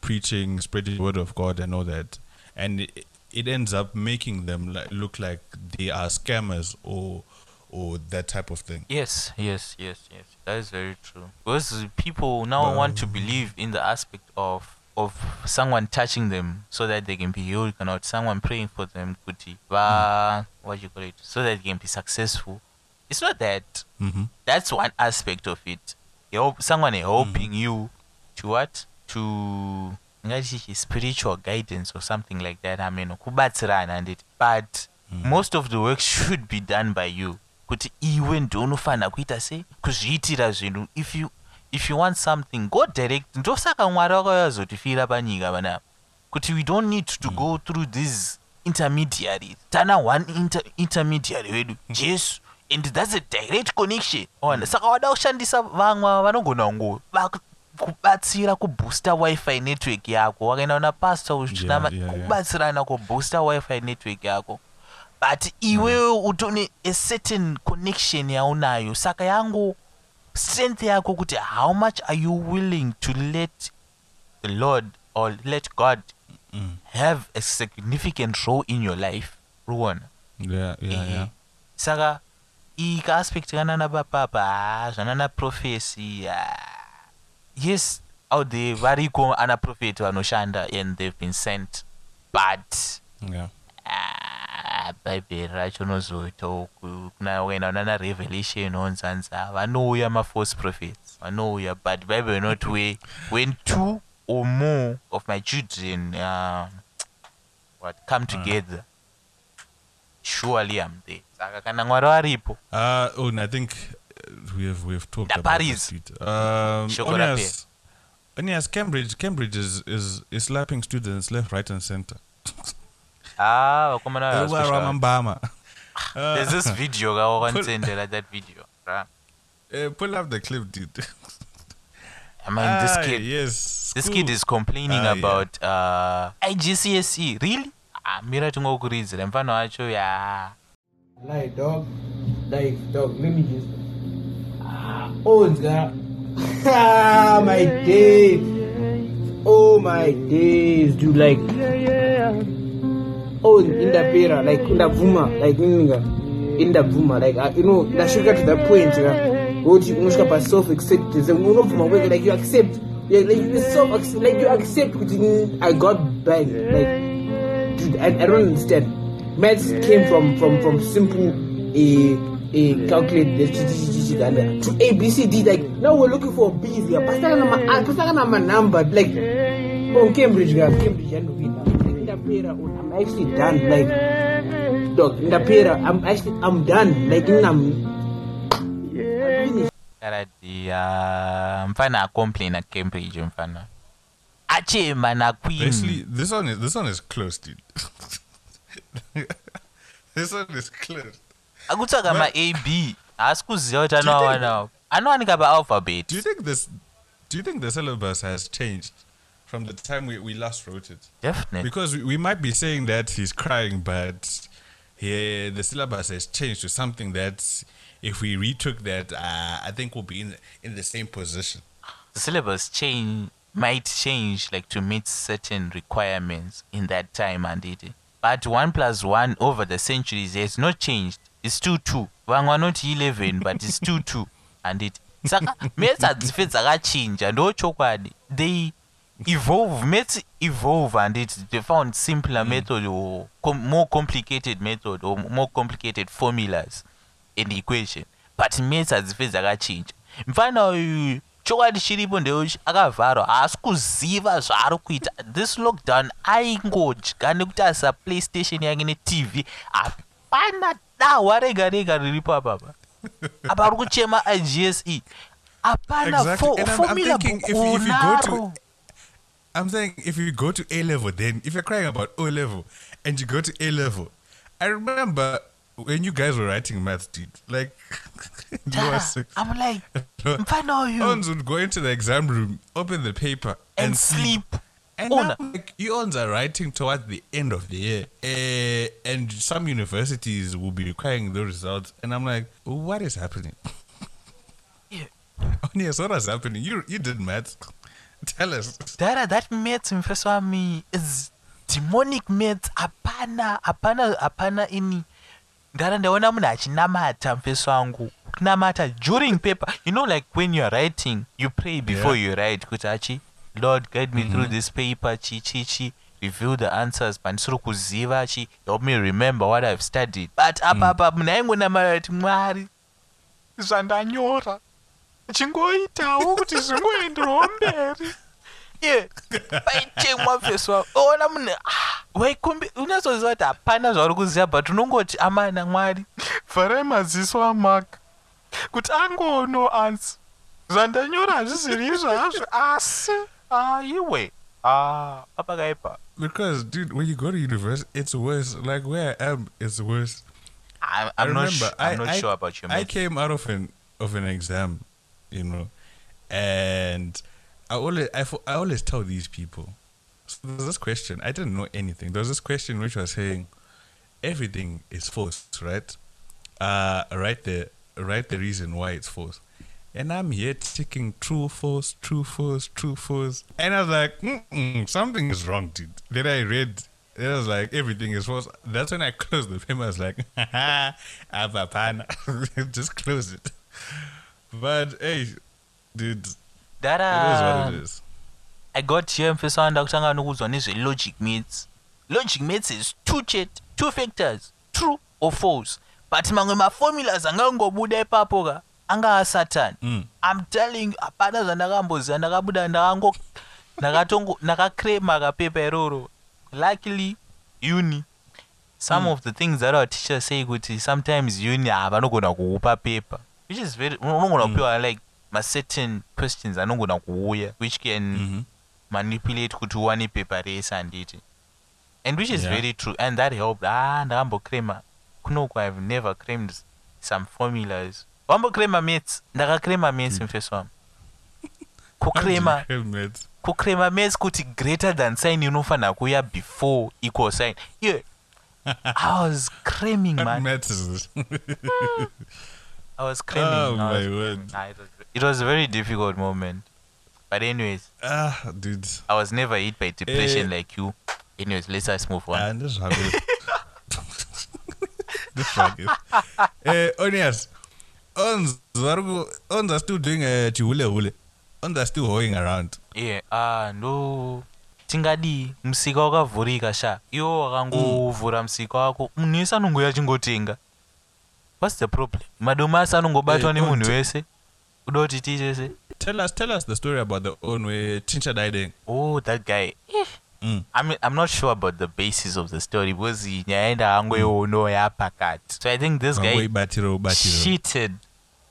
preaching, spreading the word of God and all that, and it, it ends up making them like look like they are scammers or or that type of thing. yes, yes, yes, yes. That is very true. Because people now want to believe in the aspect of of someone touching them so that they can be healed, or someone praying for them, kuti, va- what you call it, so that they can be successful. It's not that. Mm-hmm. that's one aspect of it help someone helping you to what? To ngati spiritual guidance or something like that i mean kubatsirana nditi but most of the work should be done by you. Kuti iwe ndounofanira kuita sei kuzviitira zvinhu. If you if you want something go direct. Ndosaka mwari wakayazotifira panyika panapa kuti we don't need to go through these intermediaries. Tana one inter intermediary wedu. Jesu and that's a direct connection. Ona saka wada kushandisa vamwe vanogona kungo vaku- kubatsira kubooster wifi network yako. Wakaenda una pastor uchinama Yeah, yeah, yeah. kubooster wifi network yako. But iwewe utone a certain connection yaunayo. Saka yangu strength yako kuti how much are you willing to let the lord or let god have a significant role in your life? Ruona. Yeah, yeah, Eh, yeah. saka iyi kaaspect kanana papapa ha zvanana profesi yes out there variko ana prophet vanoshanda and they've been sent but Yeah. ah, bhaibheri racho nozoitawo ku- kuna ukaenda unana revelation onzanza vanouya mafalse prophets vanouya but bible not where when two or more of my children uh, what come together surely i'm there saka kana mwari varipo Uh, oh, and I think uh, we have we have talked Da about Paris. Um, Shoko only rape. as, Cambridge, Cambridge is, is is slapping students left, right, and center. ah vakomana Uh, vaspecial. Ramambama. there's this video kawakanitsendela that video right? Uh, pull up the clip, dude. i mean this Ah, kid yes, this kid is complaining Ah, yeah. about uh, igcse really ah, mira tingokuridzira mfano wacho ya Like dog, like dog. Let me just. Ah, got. Ah, my days. Oh my days, dude. Like. Oh, in the pera, like boomer, like nigga, in the boomer, like uh, you know, ndasvika to that point, yeah. Wokuti unosvika pa self acceptance, unobvuma kwega, like you accept, yeah, like self, like you accept kuti I got banged, like dude, I, I don't understand. Maths came from from from simple a a calculate the to A B C D. Like now we're looking for B's. Pasaka nama number. Like oh Cambridge, guys, Cambridge, and pera, I'm actually done. Like dog, in the pera, I'm actually I'm done. Like in I'm. I'm finished. uh, mfana acomplaina cambridge mfana achema naqueen Basically, this one is this one is close, dude. this one is close. akutsvaga Well- ma-ab haasi kuziva kuti Do you think- anoawanawo anowanika paalphabet Do you think this? Do you think the syllabus has changed from the time we, we last wrote it? definitely Because we, we might be saying that he's crying, but he, the syllabus has changed to something that if we retook that, uh, I think we'll be in in the same position. the syllabus change might change like to meet certain requirements in that time and it but one plus one over the centuries has not changed. It's still two. Vamwe not 11 but it's still two and it saka maths hadzife dzakachinja ndo chokwadi they evolve maths evolve and it they found simpler mm. method or com- more complicated method or more complicated formulas in the equation. But maths hadzife dzakachinja mufana uyu eh, chokwadi chiripo ndeuchi haasi kuziva zvaari kuita. This lockdown aingodya nekuti asa playstation yake netv hapana dahwa rega rega riripo apapa apa. Ari kuchema igse hapana Exactly. fo- And I'm- I'm formula thinking if you- go to- I'm saying if you go to A level, then if you're crying about O level and you go to A level, I remember when you guys were writing maths, dude. Like, you six. i'm like mfana uyu Ons would go into the exam room, open the paper, and, and sleep And now, like, you ons are writing towards the end of the year, uh, and some universities will be requiring those results. And I'm like, what is happening? Yeah. Oh, yes, what is happening? You you did maths. Tell us. dara that maths mfeso me is demonic maths hapana hapana hapana ini ndara ndaona munhu achinamata mfeso wangu. Kunamata during paper. You know like when you're writing you pray before Yeah. you write kuti achi lord guide me through this paper. Chi chi chi reveal the answers. Pandisiri kuziva chi help me remember what i've studied. But apapa munhu aingonamata kuti mwari zvandanyora. Chingoitawo kuti zvingoenderwo mberi? Iye paitemwa mfeso wako oona munhu ah, waikombe unatsoziva kuti hapana zvauri kuziva but unongoti amana mwari vharai maziso amaka kuti angono ansi zvandanyora hazviziri zvazvo asi aiwe ah apakaipa Because, dude, when you go to university, it's worse. Like where I am, it's worse. I'm, I I'm not, remember. sh- I'm I, not I, sure about your I came out of an of an exam, you know, and I always I, I always tell these people. So there's this question. I didn't know anything. There was this question which was saying, everything is false, right? Uh, write the write the reason why it's false. And I'm here ticking true, false, true, false, true, false. And I was like, something is wrong, dude. Then I read, and I was like, everything is false. That's when I closed the paper. I was like, Avapana. Just close it. But hey, dude, it is what it is. I got here mfeso wanda kutanga nokudzwa nezve-logic mates logic mates is two chet two factors true or false. But mamwe maformulas angangobuda ipapo ka anga asatani Mm. i'm telling you hapana zvandakamboziva ndakabuda ndakango ndakatongo ndakakrema kapepa iroro luckily uni. Some of the things that our teachers say kuti sometimes uni havanogona kuupa paper which is very unogona kupiwa like macertain questions anogona kuuya which can Mhm. Manipulate kuti uwane paper rese handiti and which is Yeah. very true. And that helped. Ah ndakambocrema kunoku i've never cremed some formulas. Wambocrema maths ndakacrema maths mfeso wam. Kucrema kucrema maths kuti greater than sign inofanira kuuya before equal sign. Yeah i was cramming man. i was cramming Oh, I was my cramming. it, was, it was a very difficult moment but anyways ah, dude. i was never hit by depression Eh. like you anyways let's us move on And this habit. this habit. Eh, Onias. Ons, Ons are still doing a chihule hule. Ons are still hoeing around. yeah ah ndo tingadi musika wakavhurika sha iwo wakangovhura musika wako munhu wese anongouya achingotenga whats the problem madomasi anongobatwa Eh, nemunhu don't- wese kuda kuti tichese Tell us, tell us the story about the own way Chincha died. oh that guy Mm. I mean, I'm not sure about the basis of the story because nyaya ndaangoiono yapakati so I think this guy cheated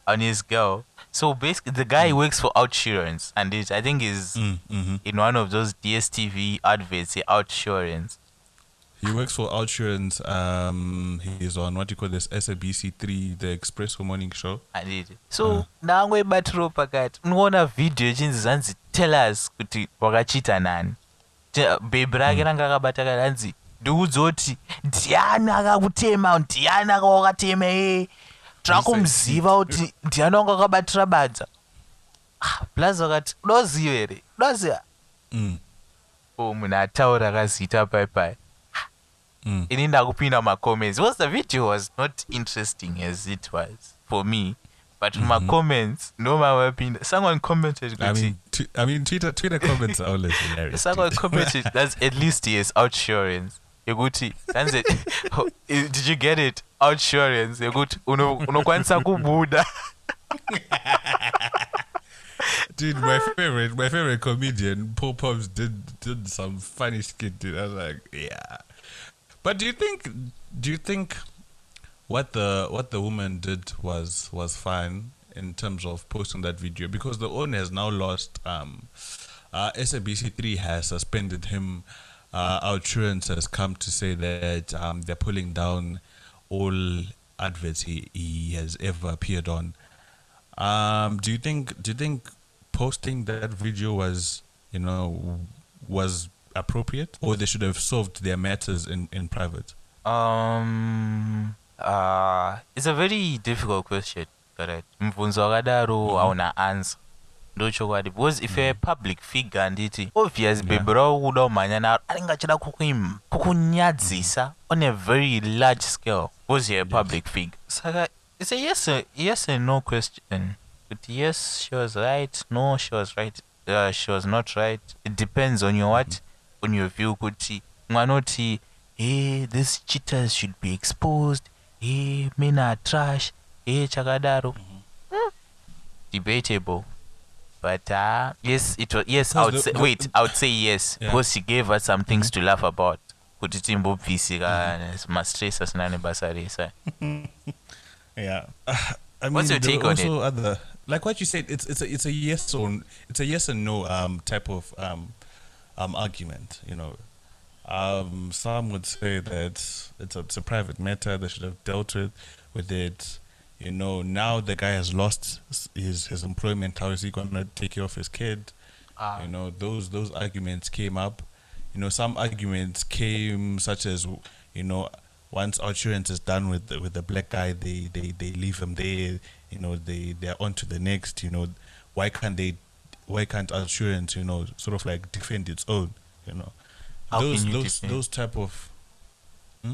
on his girl so basically the guy works for outsurance and it, I think is Mm, mm-hmm. in one of those DSTV adverts, the outsurance. He works for Outsurance. Um, he's on what you call this SABC three, the Espresso Morning Show. handiti so ndangoibatiro pakati unoona vhidhiyo ichinzi zvanzi tell us kuti wakachita nani? Te- bhebhi rake ranga akabata kati hanzi ndikuudza kuti ndiani akakutema ndiani akawakatema e trakumuziva kuti ndiani wanga akabatira badza? Ah, plus wakati unoziva here unoziva Mm. o munhu ataura akaziita paipai Mm. ini ndakupinda macomments because the video was not interesting as it was for me but my comments, no, mumacomments ndomavapinda someone commented I mean, t- I mean, Twitter Twitter comments are always hilarious. someone commented that's at least he has outsurance yekuti danze did you get it outsurance yekuti uno- unokwanisa kubuda Dude, my favorite, my favorite comedian, Paul Pops, did did some funny skit. Dude, I was like, yeah. But do you think, do you think, what the what the woman did was was fine in terms of posting that video because the owner has now lost. Um, uh, SABC three has suspended him. Uh, Outsurance has come to say that um, they're pulling down all adverts he, he has ever appeared on. Um, do you think do you think posting that video was you know was appropriate or they should have solved their matters in, in private? um uh it's a very difficult question correct? Mubvunzo wakadaro hauna answer. Ndochokwadi because if you're a public figure handiti obvious bhebhi ravo kuda kumhanya naro anenge achida kukunyadzisa on a very large scale because you're a public figure. Saka it's a yes, yes and no question. But yes she was right no she was right uh, she was not right. It depends on your what on your view kuti mwanoti hey these cheaters should be exposed hey men are trash hey chakadaro Hmm. debatable but uh yes it was yes i would the- say the- wait i would say yes Yeah. because she gave us some things to laugh about kuti timbobvisika mastress asina nebasa rese Yeah. I mean, What's your take were on also other like what you said. It's it's a it's a yes or it's a yes and no um type of um um argument. You know, um some would say that it's a, it's a private matter. They should have dealt with with it. You know, now the guy has lost his his employment. How is he gonna take care of his kid? Ah. you know, those those arguments came up. You know, some arguments came such as you know once Outsurance is done with the, with the black guy, they, they, they leave him there. You know, they they're on to the next. You know, why can't they? Why can't insurance? You know, sort of like defend its own. You know, How those can you those defend? those type of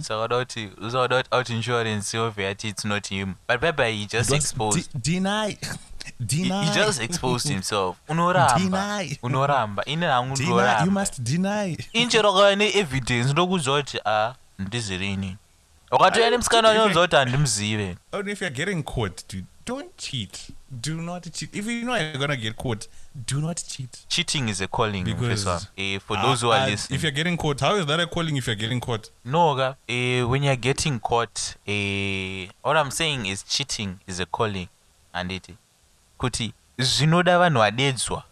saka kuti usakuda kuti Outsurance obviously it's not him but baba he just It was exposed de- deny, deny. he just exposed himself unoramba Deny. unoramba ine hangu Deny. You must deny. inchero kava neevidence ndokuziva kuti a ndizirini wakatoya nemusikana wanyoudza kuti handimuzive Only if you're getting caught, dude, don't cheat. Do not cheat. If you know you're gonna get caught, do not cheat. cheating is a calling Because wami. eh, for Uh, those who are uh, listening if you're getting caught, how is that a calling if you're getting caught? no eh, when you're getting caught what i'm saying is cheating is a calling handiti kuti zvinoda vanhu vadedzwa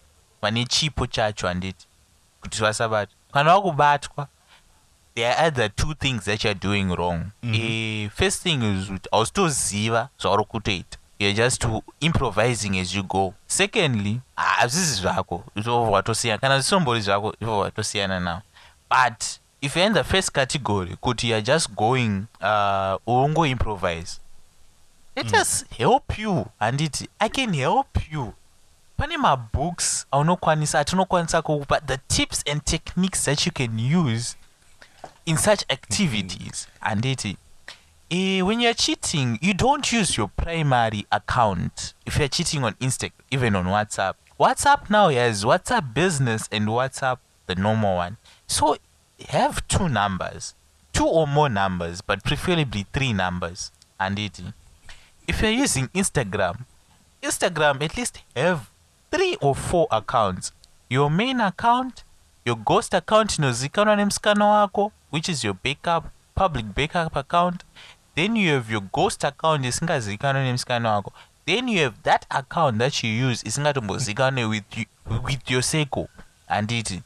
vane chipo chacho handiti kuti vasabatwa kana wakubatwa there are other two things that you're doing wrong eh, first thing is kuti hausitoziva zvauri kutoita you're just improvising as you go. Secondly hazvisi zvako izvo watosiyana kana zvisombori zvako izvo watosiyana nawo but if you're in the first category kuti you're just going uh, ungoimprovise let us help you handiti i can help you. Pane mabooks aunokwanisa atinokwanisa kukupa the tips and techniques that you can use in such activities handiti eh, when you're cheating you don't use your primary account. If you're cheating on instagram even on whatsapp. Whatsapp now has whatsapp business and whatsapp the normal one. So have two numbers. Two or more numbers but preferably three numbers. Handiti if you're using instagram instagram at least have three or four accounts. Your main account your ghost account nemusikana wako which is your backup public backup account then you have your ghost account isingazikanwa nemusikana wako then you have that account that you use isingatombozikanwe with, you, with your seco handiti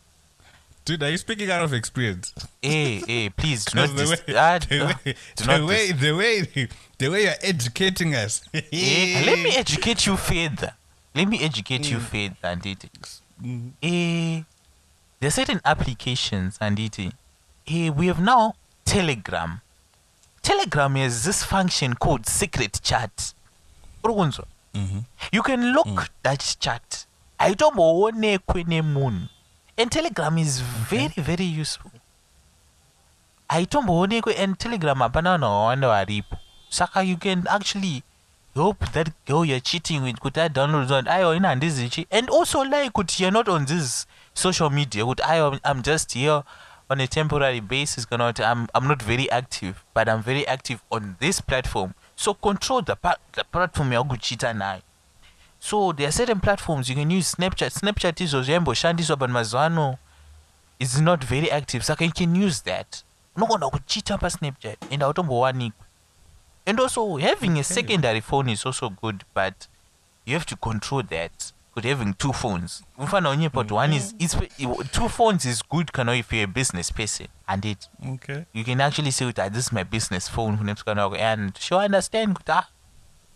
Dude, are you speaking out of experience? hey hey please do not the dis- way, ah, the way, do the way, dis- the way, the way you're educating us. Eh, let me educate you further. Let me educate Mm. you further anditi eh there are certain applications anditi eh we have now telegram telegram has this function called secret chat. Uri kunzwa Mhm. you can lock Mm. that chat. Aitomboonekwe nemunhu and telegram is very very useful. Aitomboonekwe and telegram hapana vanhu vakawanda varipo saka you can actually help that girl you're cheating with kuti adownload kuti aiwa ina handizichi and also like kuti you're not on this social media kuti aiwa i'm just here on a temporary basis kuti I'm, i'm not very active but i'm very active on this platform. So control the, pa- the platform yakuchita nayo. So there are certain platforms you can use. Snapchat snapchat izvo zvaimboshandiswa but mazuva ano is not very active saka you can use that. Unogona kuchita pasnapchat and hautombowanikwa and also having a secondary phone is also good but you have to control that kuti having two phones. Unofanira unyepa kuti one is is two phones is good kana if you're a business person. And it Okay. you can actually say kuti ah, this is my business phone. Kune musikana wako. And she understand kuti ah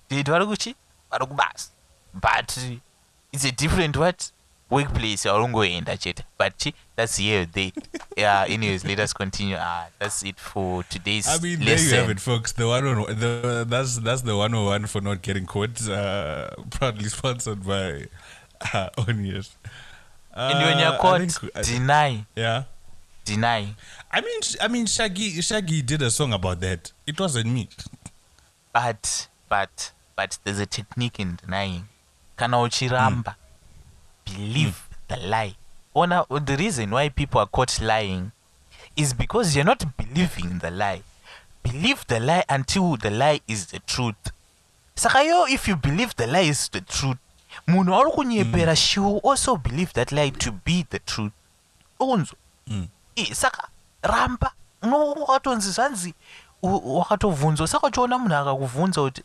date vari kuchi vari kubasa but it's a different what workplace aungoenda chete but that's here there yeah anyways let us continue ah that's it for today's I mean, there lesson you have it, folks. The one on the that's that's the one on one for not getting caught. Uh, proudly sponsored by uh, Onions. Uh, and when you're caught think- I- deny yeah. deny I mean, I mean, Shaggy Shaggy did a song about that. It wasn't me. but but but there's a technique in denying kana uchiramba believe the lie. Ona the reason why people are caught lying is because you're not believing the lie. Believe the lie until the lie is the truth. Saka yo if you believe the lie is the truth munhu kunyepera she will also believe that lie to be the truth. Unzwa Mm. Saka ramba. No wakatonzi zvanzi wakatovhunzwa. Saka uchiona munhu akakuvhunza kuti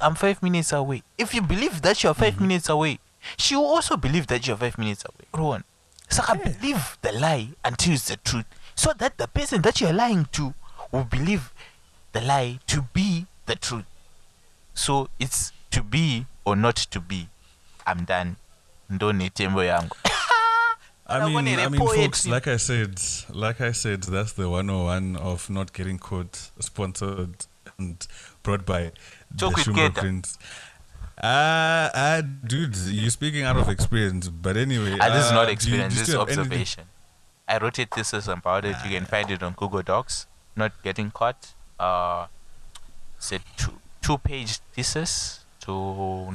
I'm five minutes away. If you believe that youare 5 minutes away she will also believe that youare five minutes away. Rowan, uriona saka believe the lie until it's the truth so that the person that you're lying to will believe the lie to be the truth. So it's to be or not to be. I'm done. Ndo netembo yangu. I mean, I mean, folks. Like I said, like I said, that's the 101 of not getting caught, sponsored and brought by Talk the with Shumba Prince. Ah, uh, dude, you're speaking out of experience. But anyway, Ah, this is uh, not do you- experience, do you this is have anything- observation. I wrote a thesis about it. You can find it on Google Docs. Not getting caught. Uh, it's a two two page thesis to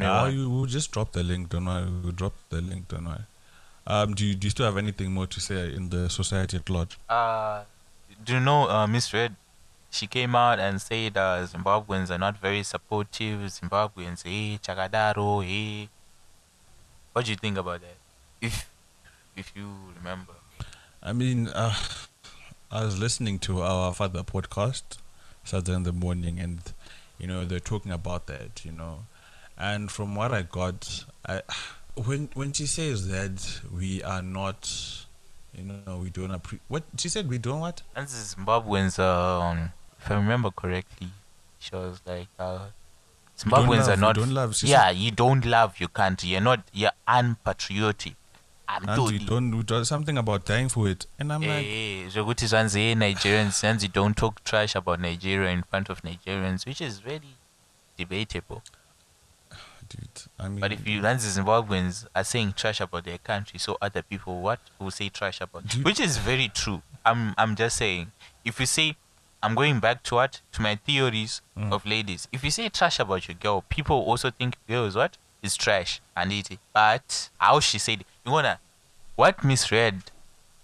Ah, you, we'll just drop the link, don't worry. We'll drop the link, don't worry. Um, do you, do you still have anything more to say in the society at large? uh, do you know uh, Miss Red? She came out and said uh, Zimbabweans are not very supportive. Zimbabweans, hey, Chagadaro, hey. What do you think about that? If if you remember. I mean, uh, I was listening to our father podcast Saturday in the morning, and you know they're talking about that, you know, and from what I got, I when when she says that we are not, you know, we don't appre- what she said we don't what And Zimbabweans, um, if I remember correctly, she was like, uh, We Zimbabweans are not. don't love, yeah, you don't love your country. You're not. You're unpatriotic. I'm and don't, don't something about dying for it, and I'm like, Eh, zvokuti zvanzi hey, Nigerians, zvanzi don't talk trash about Nigeria in front of Nigerians, which is very debatable. dude, I mean, But if you zvanzi Zimbabweans are saying trash about their country, so other people what will say trash about, Do- which is very true. I'm I'm just saying, if you say, I'm going back to what to my theories Mm. of ladies. If you say trash about your girl, people also think girls what is trash and it. But how she said, you wanna, what Miss Red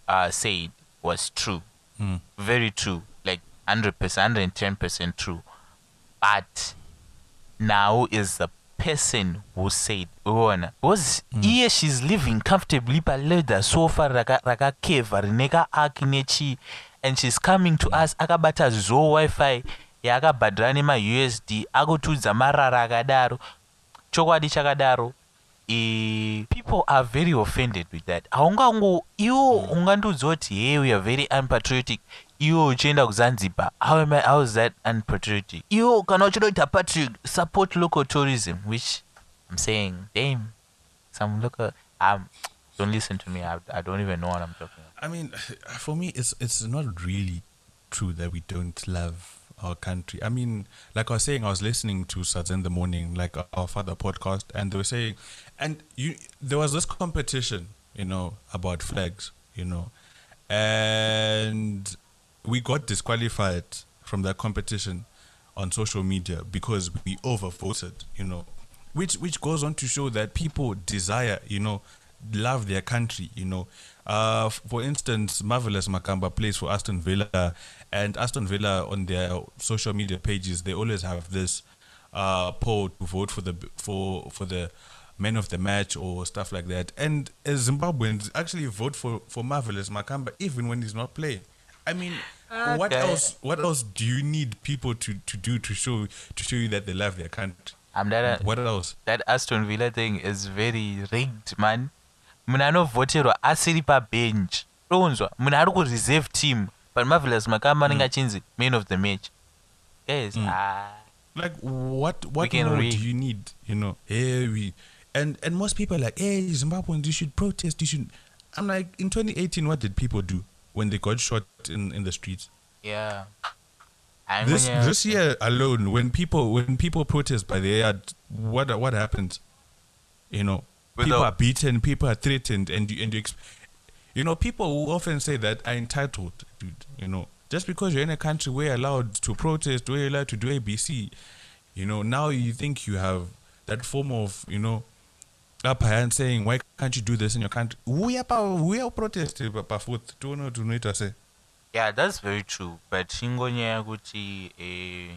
uh, said was true, Mm. very true, like hundred percent, hundred and ten percent true. But now is the person who said uona because iye she's living comfortably paleda sofa raka- rakakevha rine kaaki nechi and she's coming to us akabata zo wifi yaakabhadhira nemausd akutudza marara akadaro. Chokwadi chakadaro people are very offended with that. Haungango iwo ungandiudza kuti hey we are very unpatriotic. Iwo uchienda kuzanzibar how, am I, how is that unpatriotic? Iwo kana uchida kuita patriot support local tourism which i'm saying damn some local um, don't listen to me I, I don't even know what i'm talking about I mean, for me, it's it's not really true that we don't love our country. I mean, like I was saying, I was listening to Sats in the morning, like our father podcast, and they were saying, and you there was this competition, you know, about flags, you know, and we got disqualified from that competition on social media because we overvoted, you know, which which goes on to show that people desire, you know, love their country, you know. Uh, f- for instance, Marvelous Nakamba plays for Aston Villa, and Aston Villa on their social media pages they always have this uh, poll to vote for the for for the man of the match or stuff like that. And as Zimbabweans actually vote for for Marvelous Nakamba even when he's not playing. I mean, what else? What else do you need people to, to do to show to show you that they love their country? i'm that What else? that aston villa thing is very rigged man munhu anovhoterwa asiri pabench unzwa munhu ari kureserve team but marvelous nakamba anenge achinzi man of the match guys Mm. ah, Like what what more read. do you need? You know, hey, we and and most people are like, hey, Zimbabweans, you should protest. You should. I'm like, in 2018, what did people do when they got shot in in the streets? yeah I'm This this year alone, when people when people protest by the yard, what what happens? You know, people are beaten, people are threatened, and you and you, exp- you know, people who often say that are entitled, dude. You know, just because you're in a country where you're allowed to protest, where you're allowed to do ABC, you know, now you think you have that form of you know upper hand saying why can't you do this in your country? We are we are protesting, but to know to know it say. yeah that's very true but ingonyaya yekuti eh,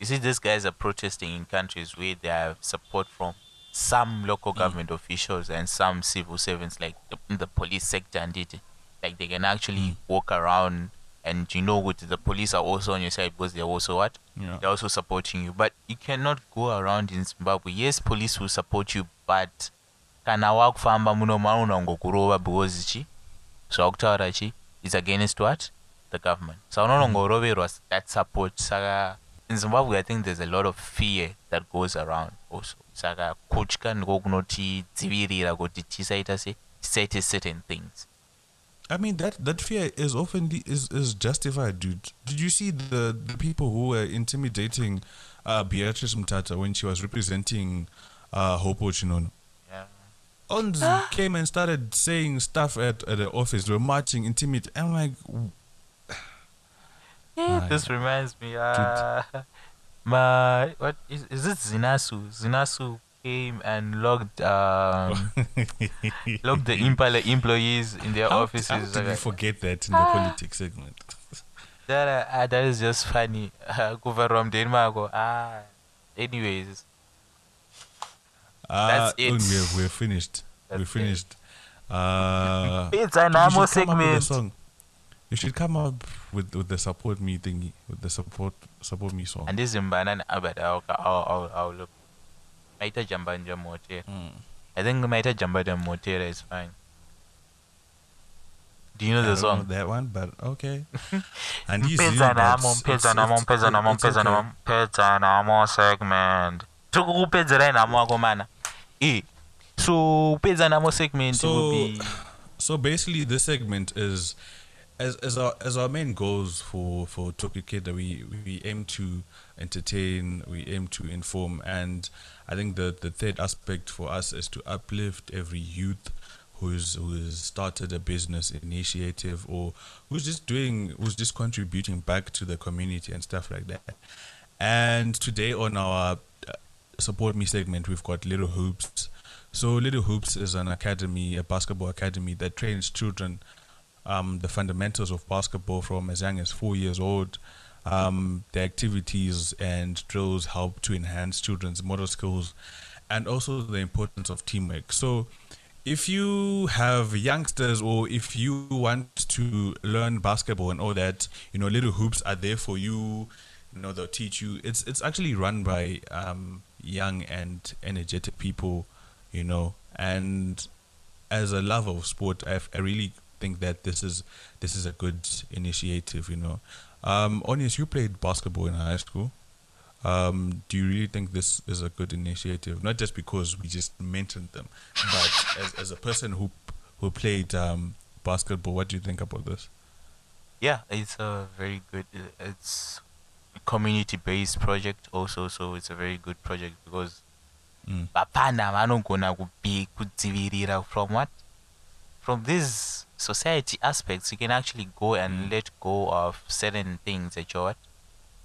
you see these guys are protesting in countries where they have support from some local mm. government officials and some civil servants like the, in the police sector and it like they can actually mm. walk around and you know what the police are also on your side because they're also what? Yeah. they're also supporting you. But you cannot go around in zimbabwe. Yes police will support you but kana wakufamba muno maunongokurova because chi zvakutaura chi is against what? The government. So unonongoroverwa mm. that support saka in zimbabwe i think there's a lot of fear that goes around also saka kutya ndiko kunotidzivirira kuti tisaita se tisaite certain things I mean that that fear is often the, is is justified, dude. Did you see the the people who were intimidating uh, Beatrice Mtetwa when she was representing uh, Hopo Chinono? yeah. Ons came and started saying stuff at, at the office. They were marching, intimidating. I'm like, w- Right. this reminds me uh, my what is, is it zinasu zinasu came and locked um locked the impala employees in their how, offices how did like, we forget that in the politics segment? that, uh, uh, that is just funny kuvarwa mudheni mako ah anyways Uh, That's it. We're, we're finished. we're That's it. finished. Uh, it's a you normal should come up with a segment song. You should come up with with the support me thingy, with the support support me song. handizimbana neabert aulook maita jambanja motera Mm. i think maita jambanja motera is fine do you know I the don't know song that one, but okay. and you, but namo it's- mpedza it's- namo it's- mpedza namo it's mpedza okay. namo mpedza namo segment tiri kukupedzerai nhamo wako mana e so pedza namo segment So- will be So basically, this segment is as as our as our main goals for for Talk It Kid we we aim to entertain, we aim to inform, and I think the the third aspect for us is to uplift every youth who's who's started a business initiative or who's just doing who's just contributing back to the community and stuff like that. And today on our uh, support me segment, we've got Little Hoops. So Little Hoops is an academy, a basketball academy that trains children um, the fundamentals of basketball from as young as four years old. Um, the activities and drills help to enhance children's motor skills and also the importance of teamwork. So, if you have youngsters or if you want to learn basketball and all that, you know, little hoops are there for you. You know, they'll teach you. It's it's actually run by um, young and energetic people, you know. And as a lover of sport, I've, I really think that this is this is a good initiative, you know. Um, Onias, you played basketball in high school. Um, do you really think this is a good initiative? Not just because we just mentioned them, but as, as a person who who played um, basketball, what do you think about this? Yeah, it's a very good. uh, It's a community-based project also, so it's a very good project because Mm. vapana vanogona kubi kudzivirira from what from these society aspects you can actually go and let go of certain things that you're what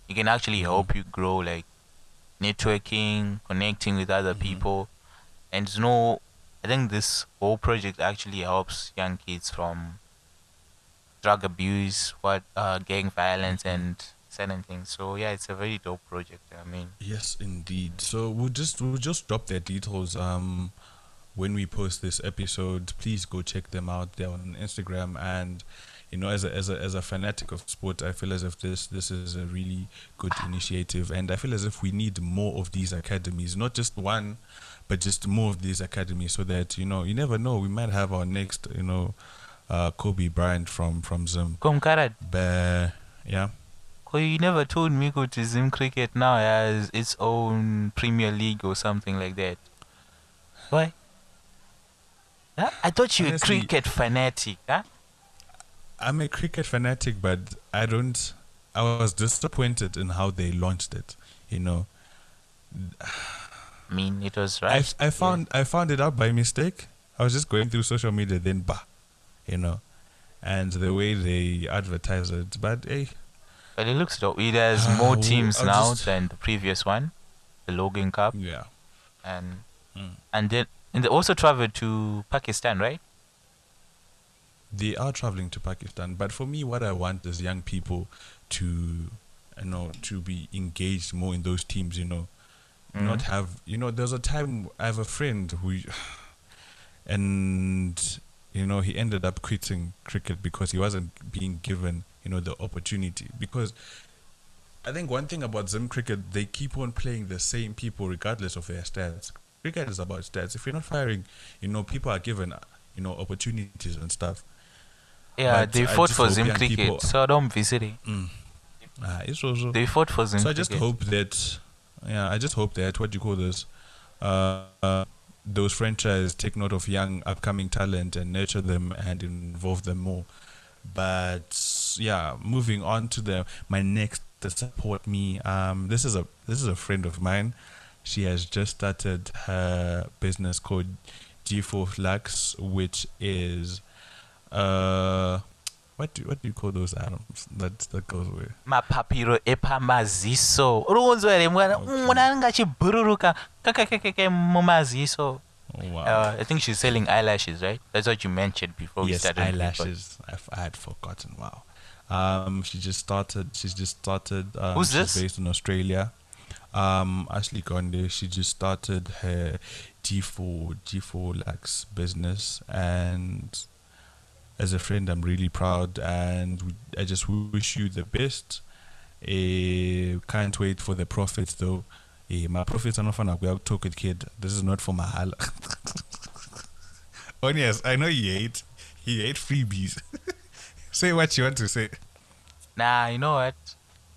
you can actually help you grow like networking connecting with other people. And you know i think this whole project actually helps young kids from drug abuse what uh, gang violence and certain things. So yeah it's a very dope project i mean. Yes, indeed. So we'll just we'll just drop their details. Um when we post this episode. Please go check them out. They're on Instagram and you know as a as a as a fanatic of sport, I feel as if this this is a really good initiative and I feel as if we need more of these academies, not just one, but just more of these academies so that you know, you never know, we might have our next, you know, uh Kobe Bryant from from Zim. Komkarad, But yeah. Well, you never told me that Zim Cricket now has its own Premier League or something like that. Why? Huh? I thought you were a cricket fanatic, huh? I'm a cricket fanatic, but I don't. I was disappointed in how they launched it. You know, I mean, it was right. I found I found it out by mistake. I was just going through social media, then bah, you know, and the way they advertise it. But hey, But it looks dope. It has Ah, more teams I'll now just- than the previous one, the Logan Cup, yeah, and Mm. and then and they also traveled to Pakistan, right? they are traveling to Pakistan. But for me, what I want is young people to, you know, to be engaged more in those teams. You know, mm-hmm. not have you know there's a time i have a friend who and you know he ended up quitting cricket because he wasn't being given you know the opportunity because i think one thing about zim cricket they keep on playing the same people regardless of their stats cricket is about stats if you're not firing you know people are given you know opportunities and stuff Yeah, But they I fought for Zim Cricket, people- so don't visit it. ah, it's also They fought for Zim so I Cricket. just hope that, yeah, I just hope that what do you call this, uh, uh, those franchises take note of young upcoming talent and nurture them and involve them more. But yeah, moving on to the my next to support me. Um, this is a this is a friend of mine. She has just started her business called G4 Flux, which is uh. What do, what do you call those atoms that that goes with? mapapiro epamaziso uri kunzwa here mwana mwana anenge achibhururuka kakakakaka mumaziso wow. uh, i think she's selling eyelashes right that's what you mentioned before we started eyelashes. I've, I had forgotten. Wow. Um, she just started. She's just started. Um, Who's she's this? Based in Australia. Um, Ashley Gonde. She just started her G4 G4 Lax business, and as a friend, I'm really proud, and I just wish you the best. Eh, can't wait for the profits though. Eh, my profits are not for now. talk with kid. This is not for Mahala. Oh yes, I know he ate. He ate freebies. say what you want to say. nah you know what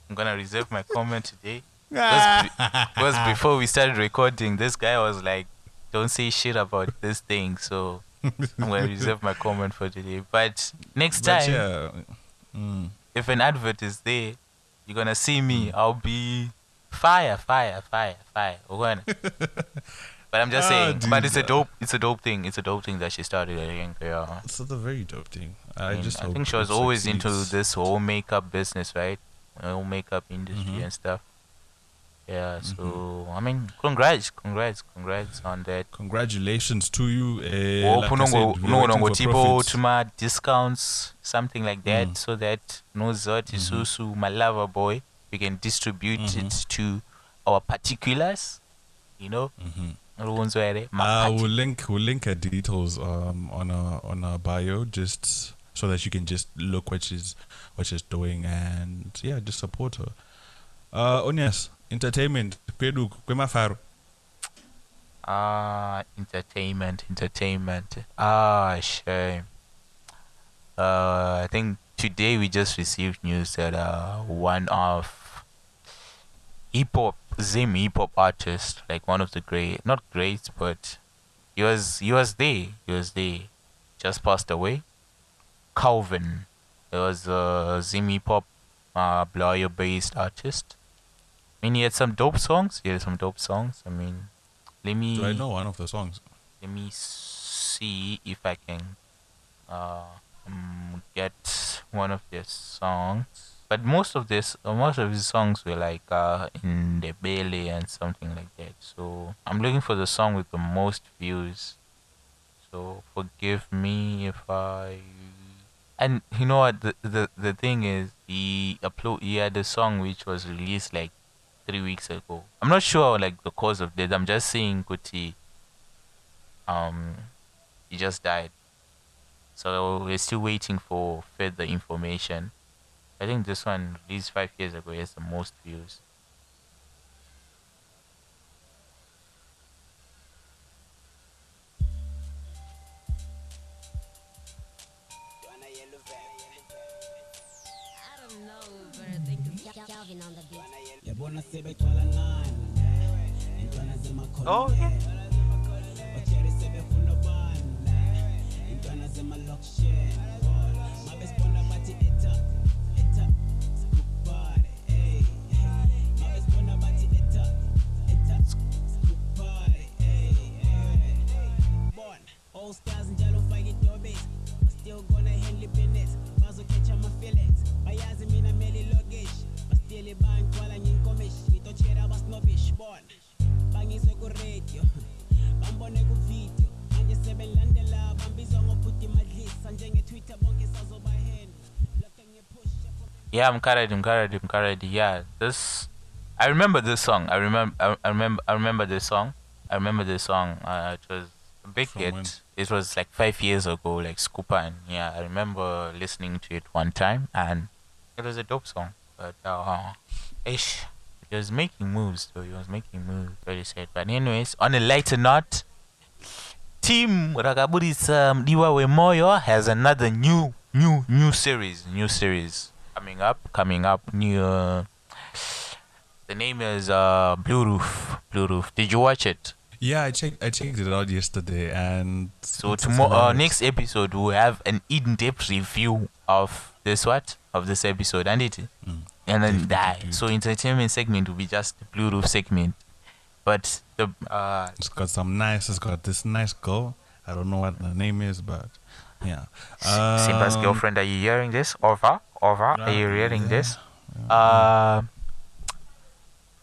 i'm gonna reserve my comment today because, be- before we started recording this guy was like don't say shit about this thing so i'm gonna reserve my comment for today but next But time yeah, mm, if an advert is there, you're gonna see me. I'll be fire, fire, fire, fire. But I'm just Ah, saying. But it's a dope. It's a dope thing. It's a dope thing that she started. I think. Yeah. it's a very dope thing. I, I, mean, just I think she was always into this whole makeup business, right? Whole makeup industry Mhm. and stuff. Yeah. So Mm-hmm. I mean, congrats, congrats, congrats on that. Congratulations to you. Uh, like I unongo- said, we're unogona waiting for ngotipo profits. tuma discounts something like that Mm. so that nozoti susu my lover boy we can distribute Mhm. it to our particulars you know Mhm. Here Uh, we'll link we'll link her details um on our on our bio just so that you can just look what she's what she's doing and yeah just support her. Uh Onias, entertainment, Pedu, Kwemafaro. Ah, entertainment, entertainment. Ah, shame. Uh, I think today we just received news that uh, one of hip hop, Zim hip hop artist, like one of the great, not great, but he was he was there, he was there, just passed away. Calvin, it was a Zim hip hop, uh, based artist. I mean, he had some dope songs. He had some dope songs. I mean, let me Do I know one of the songs? let me see if I can uh, um, get one of their songs. But most of this, uh, most of his songs were like uh, in the belly and something like that. So I'm looking for the song with the most views. So forgive me if I. And you know what? The the, the thing is, he upload he had a song which was released like three weeks ago. I'm not sure like the cause of death. I'm just saying Kuti um he just died. So we're still waiting for further information. I think this one released five years ago has the most views. Oh, bazokhetha ama-fillets bayazi mina mele ilokishi bastile bangigcwala nginkomishi ngitotshera abasnobish bona bangizwe ku-radio bambone ku-video manje sebengilandela bambizwa ngobhuti madlisa njenge-twitter bonke sazobahenda lokhe Yeah, I'm carried, I'm carried, I'm carried. Yeah, this I remember this song. I remember I, I remember I remember this song. I remember this song. Uh, it was a big From hit. when? It was like five years ago, like Scooper and yeah, I remember listening to it one time and it was a dope song. But uh ish. He was making moves though, he was making moves, very sad. But anyways, on a lighter note, Team Rakaburisa Mdiwa Wemoyo has another new, new, new series, new series coming up, coming up. New. Uh, the name is uh, Blue Roof. Blue Roof. Did you watch it? Yeah, I checked. I checked it out yesterday, and So tomorrow, uh, next episode, we'll have an in-depth review of this what of this episode, and it, Mm. And then Definitely, die. dude. So entertainment segment will be just the Blue Roof segment, but the uh, It's got some nice. It's got this nice girl. I don't know what the name is, but yeah. Simba's Um, girlfriend, are you hearing this? Over, over. Are you hearing yeah. this? Uh,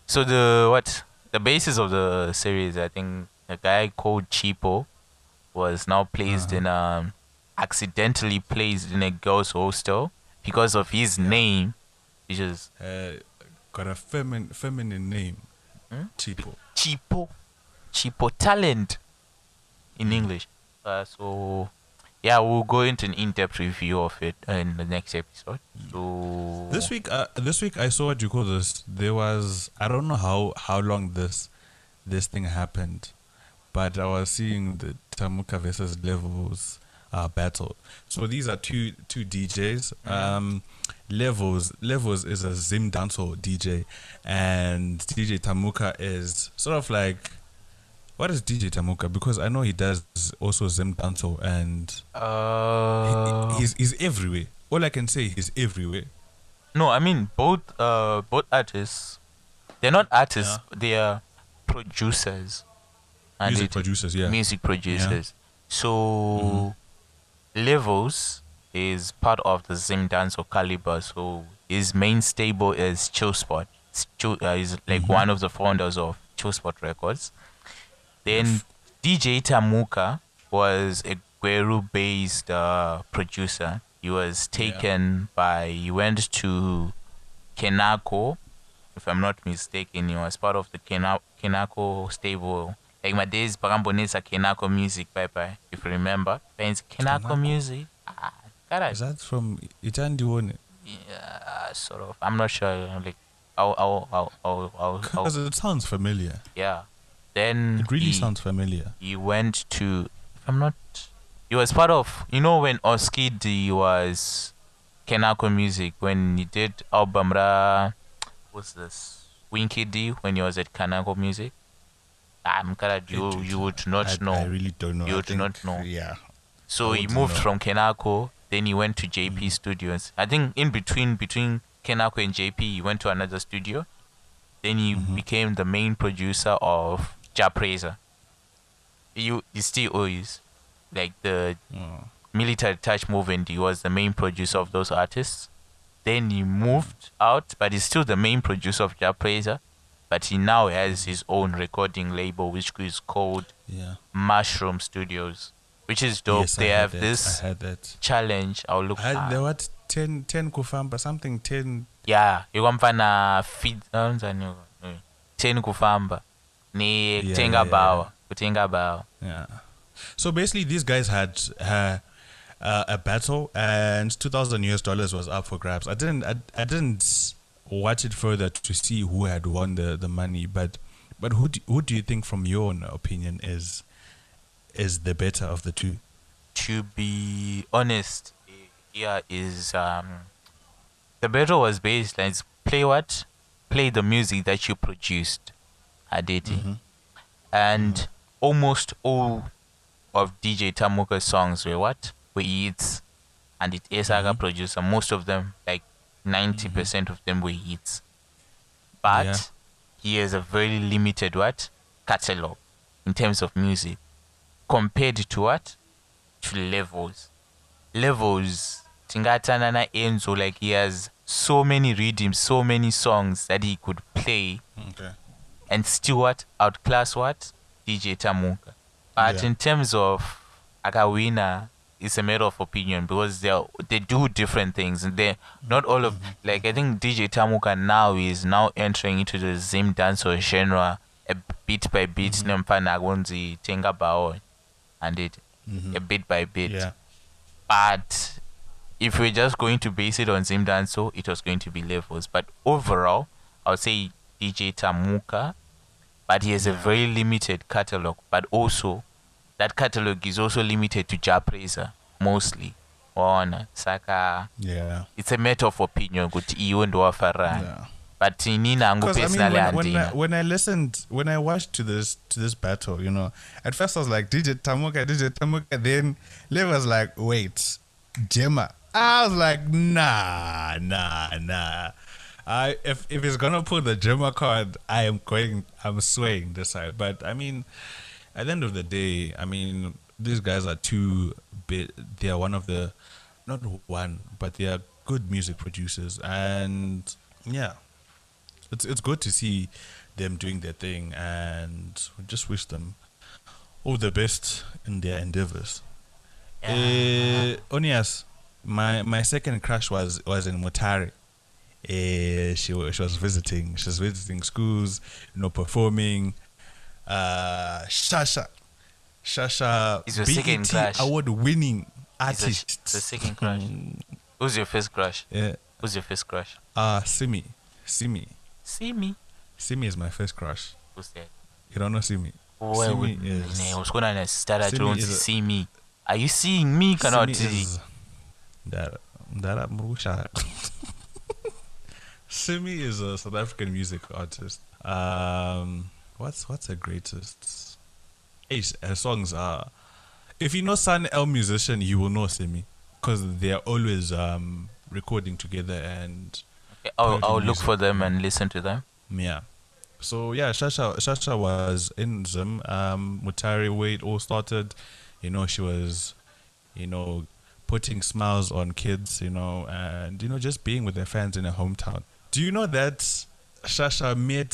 so the what the basis of the series, I think a guy called Chipo was now placed Uh-huh. in um accidentally placed in a girls' hostel because of his name, is uh, got a feminine feminine name. Hmm? Chipo. Chipo, Chipo talent in English. Uh, so yeah, we'll go into an in-depth review of it in the next episode. So This week, uh, this week I saw what you call this. There was I don't know how how long this this thing happened, but I was seeing the Tamuka versus Levels uh, battle. So these are two two DJs. Um, Levels Levels is a Zim dancehall DJ, and DJ Tamuka is sort of like. What is DJ Tamuka? Because I know he does also Zim dancehall, and uh, he's he's everywhere. All I can say, he's everywhere. No, I mean both uh both artists. They're not artists. They are producers. And Music producers, yeah. Music producers. So levels is part of the Zim Dancehall Caliber. So his main stable is Chill Spot. Chill, uh, he's like one of the founders of Chill Spot Records. Then DJ Tamuka was a Gweru based uh, producer. He was taken by, he went to Kenako, if I'm not mistaken. He was part of the Kena- Kenako stable. Like my days, Parambonesa Kenako Music, bye bye, if you remember. It's Kenako? Music. Ah, Is that from Itandiwone? yeah, sort of. I'm not sure. Like, I'll, I'll, I'll, I'll, I'll, Because it sounds familiar. yeah. Then It really he, sounds familiar. he went to I'm not he was part of you know when Oskid was Kenako Music when he did album ra what's this Winky D when he was at Kenako Music. I'm glad you you would not I, know. I really don't know. You would not know. Yeah. So he moved know. From Kenako, then he went to JP Studios. I think in between between Kenako and JP, he went to another studio. Then he Mm-hmm. became the main producer of Jah Prayzah. You he still is like the Oh. military touch movement. He was the main producer of those artists. Then he moved out, but he's still the main producer of Jah Prayzah. But he now has his own recording label, which is called Yeah. Mushroom Studios, which is dope. Yes, they have that. this I had that. challenge. I'll look. I had at. there what 10 10 kufamba something 10 Yeah, you ikwamfana feed anzani eh, ten kufamba ni Yeah, kutenga yeah, bawa kutenga bawa. Yeah. So basically, these guys had uh, uh, a battle, and two thousand US dollars was up for grabs. I didn't, I, I didn't watch it further to see who had won the, the money, but but who do, who do you think, from your own opinion, is is the better of the two? To be honest, yeah, is um the better was based like play what play the music that you produced, Aditi, Mm-hmm. and almost all of DJ Tamuka's songs were what were hits, and it Esaga producer. Most of them, like ninety percent of them, were hits. But Yeah. he has a very limited what catalog in terms of music compared to what? To levels. Levels. Tingatana na Enzo like he has so many rhythms, so many songs that he could play. Okay. and still what? Outclass what? DJ Tamuka. But Yeah. in terms of Akawina, it's a matter of opinion because they are, they do different things. And they not all of mm-hmm. like I think DJ Tamuka now is now entering into the Zim dancehall genre a bit by bit. Mm-hmm. Nemfana agonzi tenga and it mm-hmm. a bit by bit. Yeah. But if we're just going to base it on Zim Dancehall, it was going to be levels. But overall, I would say DJ Tamuka, but he has a very limited catalog. But also, that catalog is also limited to Jah Prayzah mostly. Waona saka Yeah. it's a matter of opinion kuti iwe ndowafarani Yeah. But inini hangu Because I mean, when, when, I, when I listened, when I watched to this to this battle, you know, at first I was like DJ Tamuka, DJ Tamuka. Then Lev was like, wait, Gemma. I was like, nah, nah, nah. I if if he's gonna pull the Gemma card, I am going. I'm swaying this side. But I mean, at the end of the day, I mean, these guys are two. Bit. They are one of the, not one, but they are good music producers, and yeah it's it's good to see them doing their thing, and we just wish them all the best in their endeavors. Uh, Onias, my my second crush was was in Mutare. Uh, she she was visiting. She was visiting schools, you know, performing. Uh, Shasha, Shasha, Is your second crush? award winning artist. a second crush. who's your first crush Yeah. who's your first crush Uh, Simi, Simi, see me Simi is my first crush. who's that You don't know Simi? Why Simi would is- ne usikona na stara Simi to see me are you seeing me Simi kuti is that that Murusha. Simi is a South African music artist. Um, what's what's her greatest? Eish, her songs are. If you know Sun-El Musician, you will know Simi, because they are always um recording together and I'll, I'll look for them and listen to them yeah. So yeah, Shasha Shasha was in Zim. Um, Mutare way it all started. You know, she was, you know, putting smiles on kids. You know, and you know, just being with their fans in her hometown. Do you know that Shasha met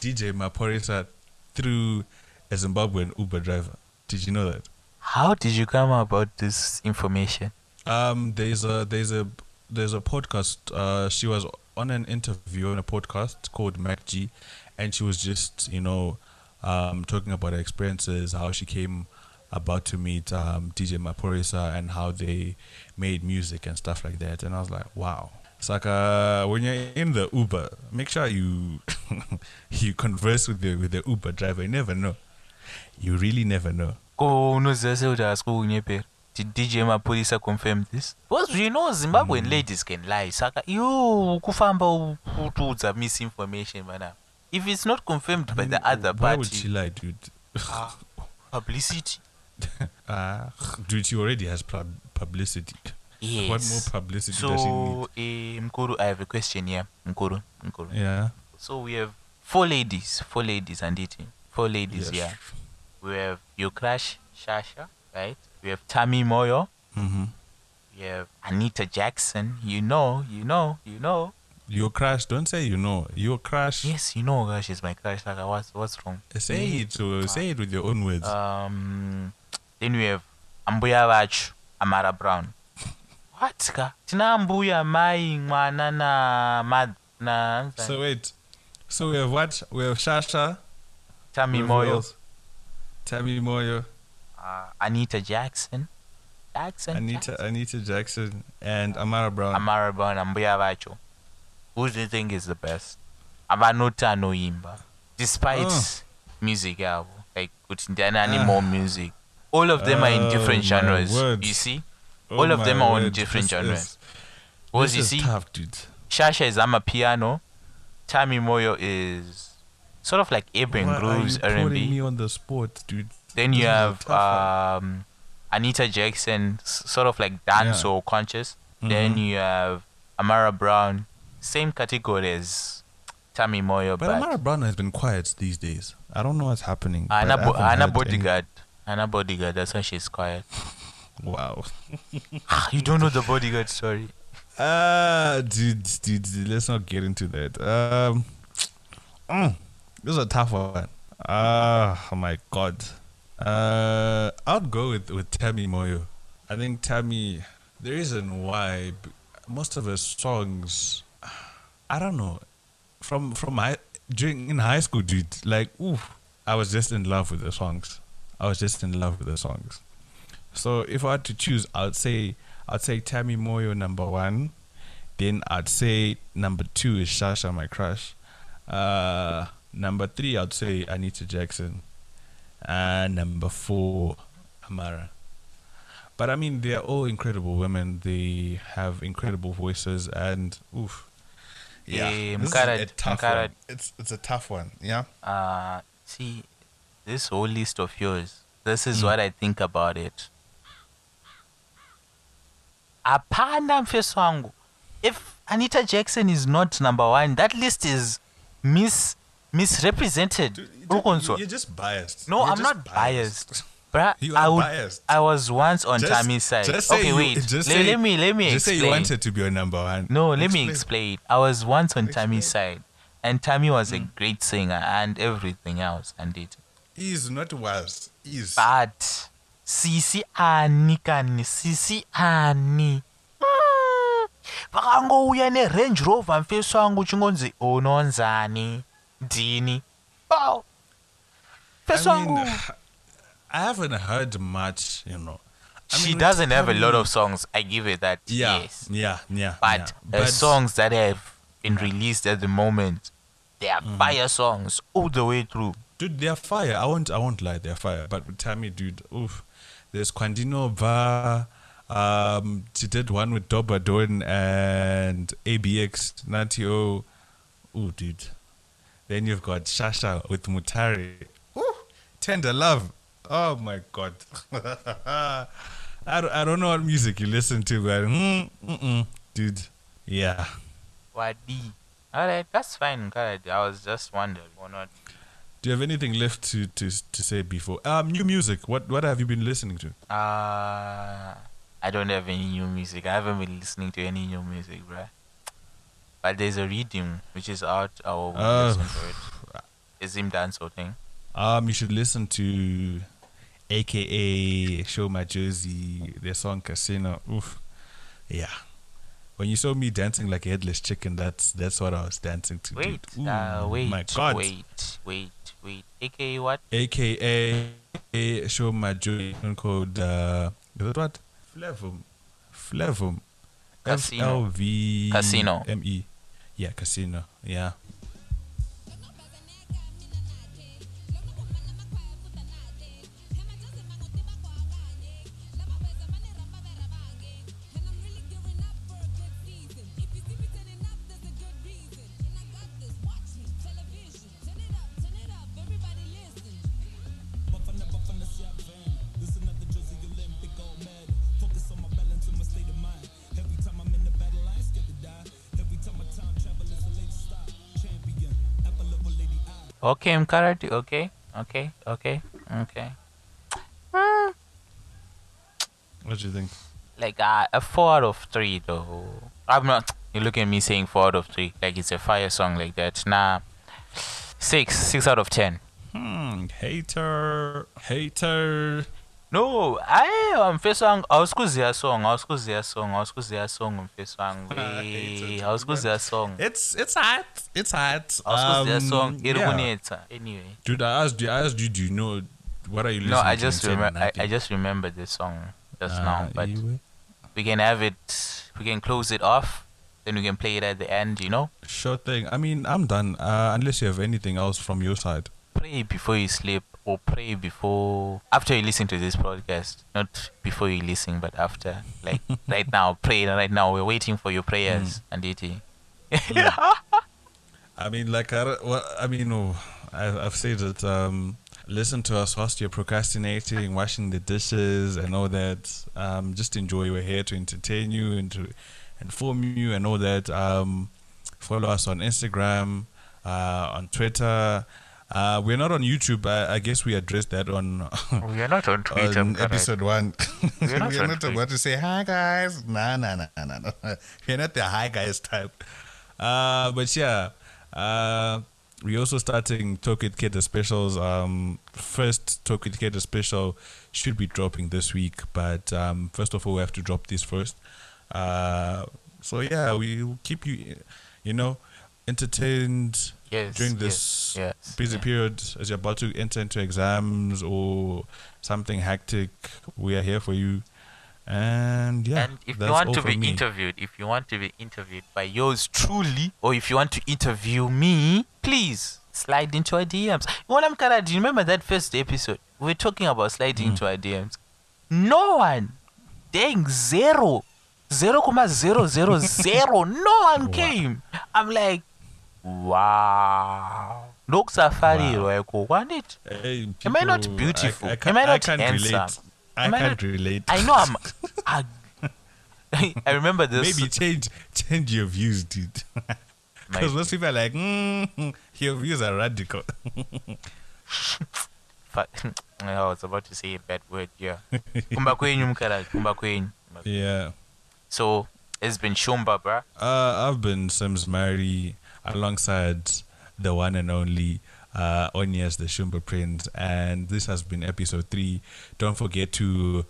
DJ Maphorisa through a Zimbabwean Uber driver? Did you know that? how did you come about this information Um, there's a there's a there's a podcast. Uh, she was on an interview on a podcast called Mac G, and she was just you know, um, talking about her experiences, how she came about to meet um, DJ Maphorisa, and how they made music and stuff like that. And I was like, wow. it's Saka, when you're in the Uber, make sure you you converse with the with the Uber driver. You never know. You really never know. Ko unoziva sekuthi asikukunyepera did dj maphorisa confirm this? Because you know zimbabwean ladies can lie saka. You kufamba utiudza misinformation mana. If it's not confirmed by the other Why would she lie, dude? publicity. Ah, dude, she already has pub- publicity. yes. What more publicity does she need? so eh, mkuru i have a question here. Mkuru mkuru. Yeah. so we have four ladies four ladies anditi. Four ladies Yes. here. We have your crush shasha right we have tammy moyo Mm-hmm. we have anita jackson you know you know you know Your crush, don't say you know. Your crush. yes you know uh, she's my crush like what's what's wrong Say it. Uh, say it with your own words. um then we have ambuya vachu amara brown what tina ambuya mai mwana na ma na so wait. So we have what? We have Shasha. tammy moyo? Tammy Moyo, uh, anita jackson jackson Anita Jackson. Anita Jackson, and Amara Brown. amara brown ambuya vacho who do you think is the best avanoti anoimba despite Oh. music yavo like kuti ndianani more music all of them are in Oh, different genres word. you see Oh all of them are on word, different this genres is- this you see tough, dude. shasha is amapiano tammy moyo is sort of like urban grooves you putting r&b me on the spot, dude? Then you have um, anita jackson sort of like dance Yeah. or conscious then Mhm. you have amara brown same category as tammy moyo But but, Amara Brown has been quiet these days. I don't know what's happening. Anna, bo- Anna heard any- bodyguard Anna bodyguard that's why she's quiet Wow. you don't know the bodyguard story Ah, dude, dude, dude, let's not get into that. Um, mm, this is a tough one. Ah, oh my god. Uh, I'd go with with Tammy Moyo. I think Tammy. The reason why most of her songs, I don't know, from from high during in high school, dude. Like, ooh, I was just in love with the songs. I was just in love with the songs. So if I had to choose, I'd say I'd say Tammy Moyo number one. Then I'd say number two is Shasha, my crush. Uh, number three, I'd say Anita Jackson. And number four, Amara. But I mean, they're all incredible women. They have incredible voices, and oof, yeah, this is Mkara- a tough Mkara- one. It's it's a tough one. Yeah. uh see this whole list of yours this is Mm. what i think about it hapana mfeso wangu if anita jackson is not number one that list is mis misrepresented. You're just biased. no You're i'm not biased Bruh, You I would, biased. I was once on Just- Tammy's side. just okay, you- wait. just Le- say- let me let me Just say you wanted to be your number one. No, let me Explain. explain. I was once on Tammy's side, and Tammy was a Mm. great singer and everything else, and it. Is not was. Is. But sisi ani kani sisi ani. Mm. vakangouya nerange rover mfeso wangu uchingonzi unonzani oh. mfeso I mean, I haven't heard much, you know. I she mean, doesn't have a lot of songs i give it that Yeah, yes yeah, yeah. but yeah. the songs that have been released at the moment they are Mm-hmm. fire songs all the way through dude, they're fire. I won't, I won't lie, they're fire. But tell me, dude, oof. There's Quandino Va. Um, she did one with Doba Don and ABX Natio. Ooh, dude. Then you've got Shasha with Mutari. Ooh, Tender Love. Oh my god. I, don't, I don't know what music you listen to, but mm, mm-mm, dude. Yeah. wadi all right that's fine i was just wondering or not Do you have anything left to, to, to say before? Um, new music. What what have you been listening to? uh i don't have any new music i haven't been listening to any new music bruh but there's a rhythm which is out will Uh, listen to it is him dance or thing Um, you should listen to AKA Show My Jersey, their song Casino. Oof. Yeah. When you saw me dancing like a headless chicken, that's that's what I was dancing to. wait. Ooh, uh wait my God. wait wait wait aka what AKA Show My Jersey called uh, is it what? Flavum. Flavum. Casino. L V Casino. M E. Yeah, casino. Yeah. Okay, Mkarati. Okay, okay, okay, okay. What do you think? Like uh, a four out of three, though. I'm not. You look at me saying four out of three, like it's a fire song like that. Nah, six, six out of ten. Hmm. Hater. Hater. No, I am first song. I was kuziya song. I was kuziya song. I was song. First song. hated I was song. It's it's hot. It's hot. I was kuziya song. Um, yeah. Irikunetsa. Anyway. Dude, I asked you. I asked you. Do you know what are you listening to? No, I just in 10 remember. I, 90? I just remember this song just Ah, now. But anyway. we can have it. We can close it off. Then we can play it at the end. You know. Sure thing. I mean, I'm done. Uh, unless you have anything else from your side. Pray before you sleep, or pray before after you listen to this podcast. Not before you listen, but after. Like right now, pray right now. We're waiting for your prayers, and it. I mean, like, I, well, I mean, oh, I, I've said it. Um, listen to us whilst you're procrastinating, washing the dishes, and all that. Um, just enjoy. We're here to entertain you and to inform you and all that. Um, follow us on Instagram, uh, on Twitter. Uh, we're not on YouTube. I, I guess we addressed that on We are not on Twitter. on episode one. We're not We're not about to say hi guys. Nah, nah, nah, nah, nah. nah. We're not the hi guys type. Uh, but yeah, uh, we also starting Talk It Kid specials. Um, first Talk It Kid special should be dropping this week, but um, first of all, we have to drop this first. Uh, so yeah, we'll keep you, you know, entertained Yes, during this yes, busy yeah. period as you're about to enter into exams or something hectic. We are here for you. And yeah, and if you want to be me. interviewed, if you want to be interviewed by yours truly, or if you want to interview me, please slide into our DMs. Wanam Kara, do you remember that first episode? We were talking about sliding Mm. into our DMs. No one, dang zero, zero comma zero zero zero. No one Wow. came. I'm like, wow. Look safari, Wow. wow. want it? Hey, Am I not beautiful? I, I Am can't, I not can't handsome? relate. I Am I can't not- relate. I know I'm. I, I remember this. Maybe change change your views, dude. Because most people are like, mm, your views are radical. Fa- I was about to say a bad word, yeah. Kumba kwenyu mkara, yeah. So, it's been Shumba, bruh. Uh, I've been Sims Mary alongside the one and only uh, Onias the Shumba Prince, and this has been episode three. Don't forget to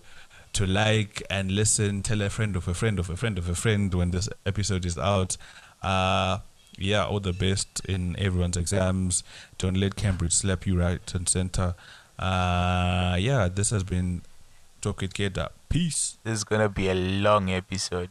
to like and listen. Tell a friend of a friend of a friend of a friend when this episode is out. Uh, yeah, all the best in everyone's exams. Don't let Cambridge slap you right and center. Uh, yeah, this has been Talk It Kid. Peace. This is gonna be a long episode.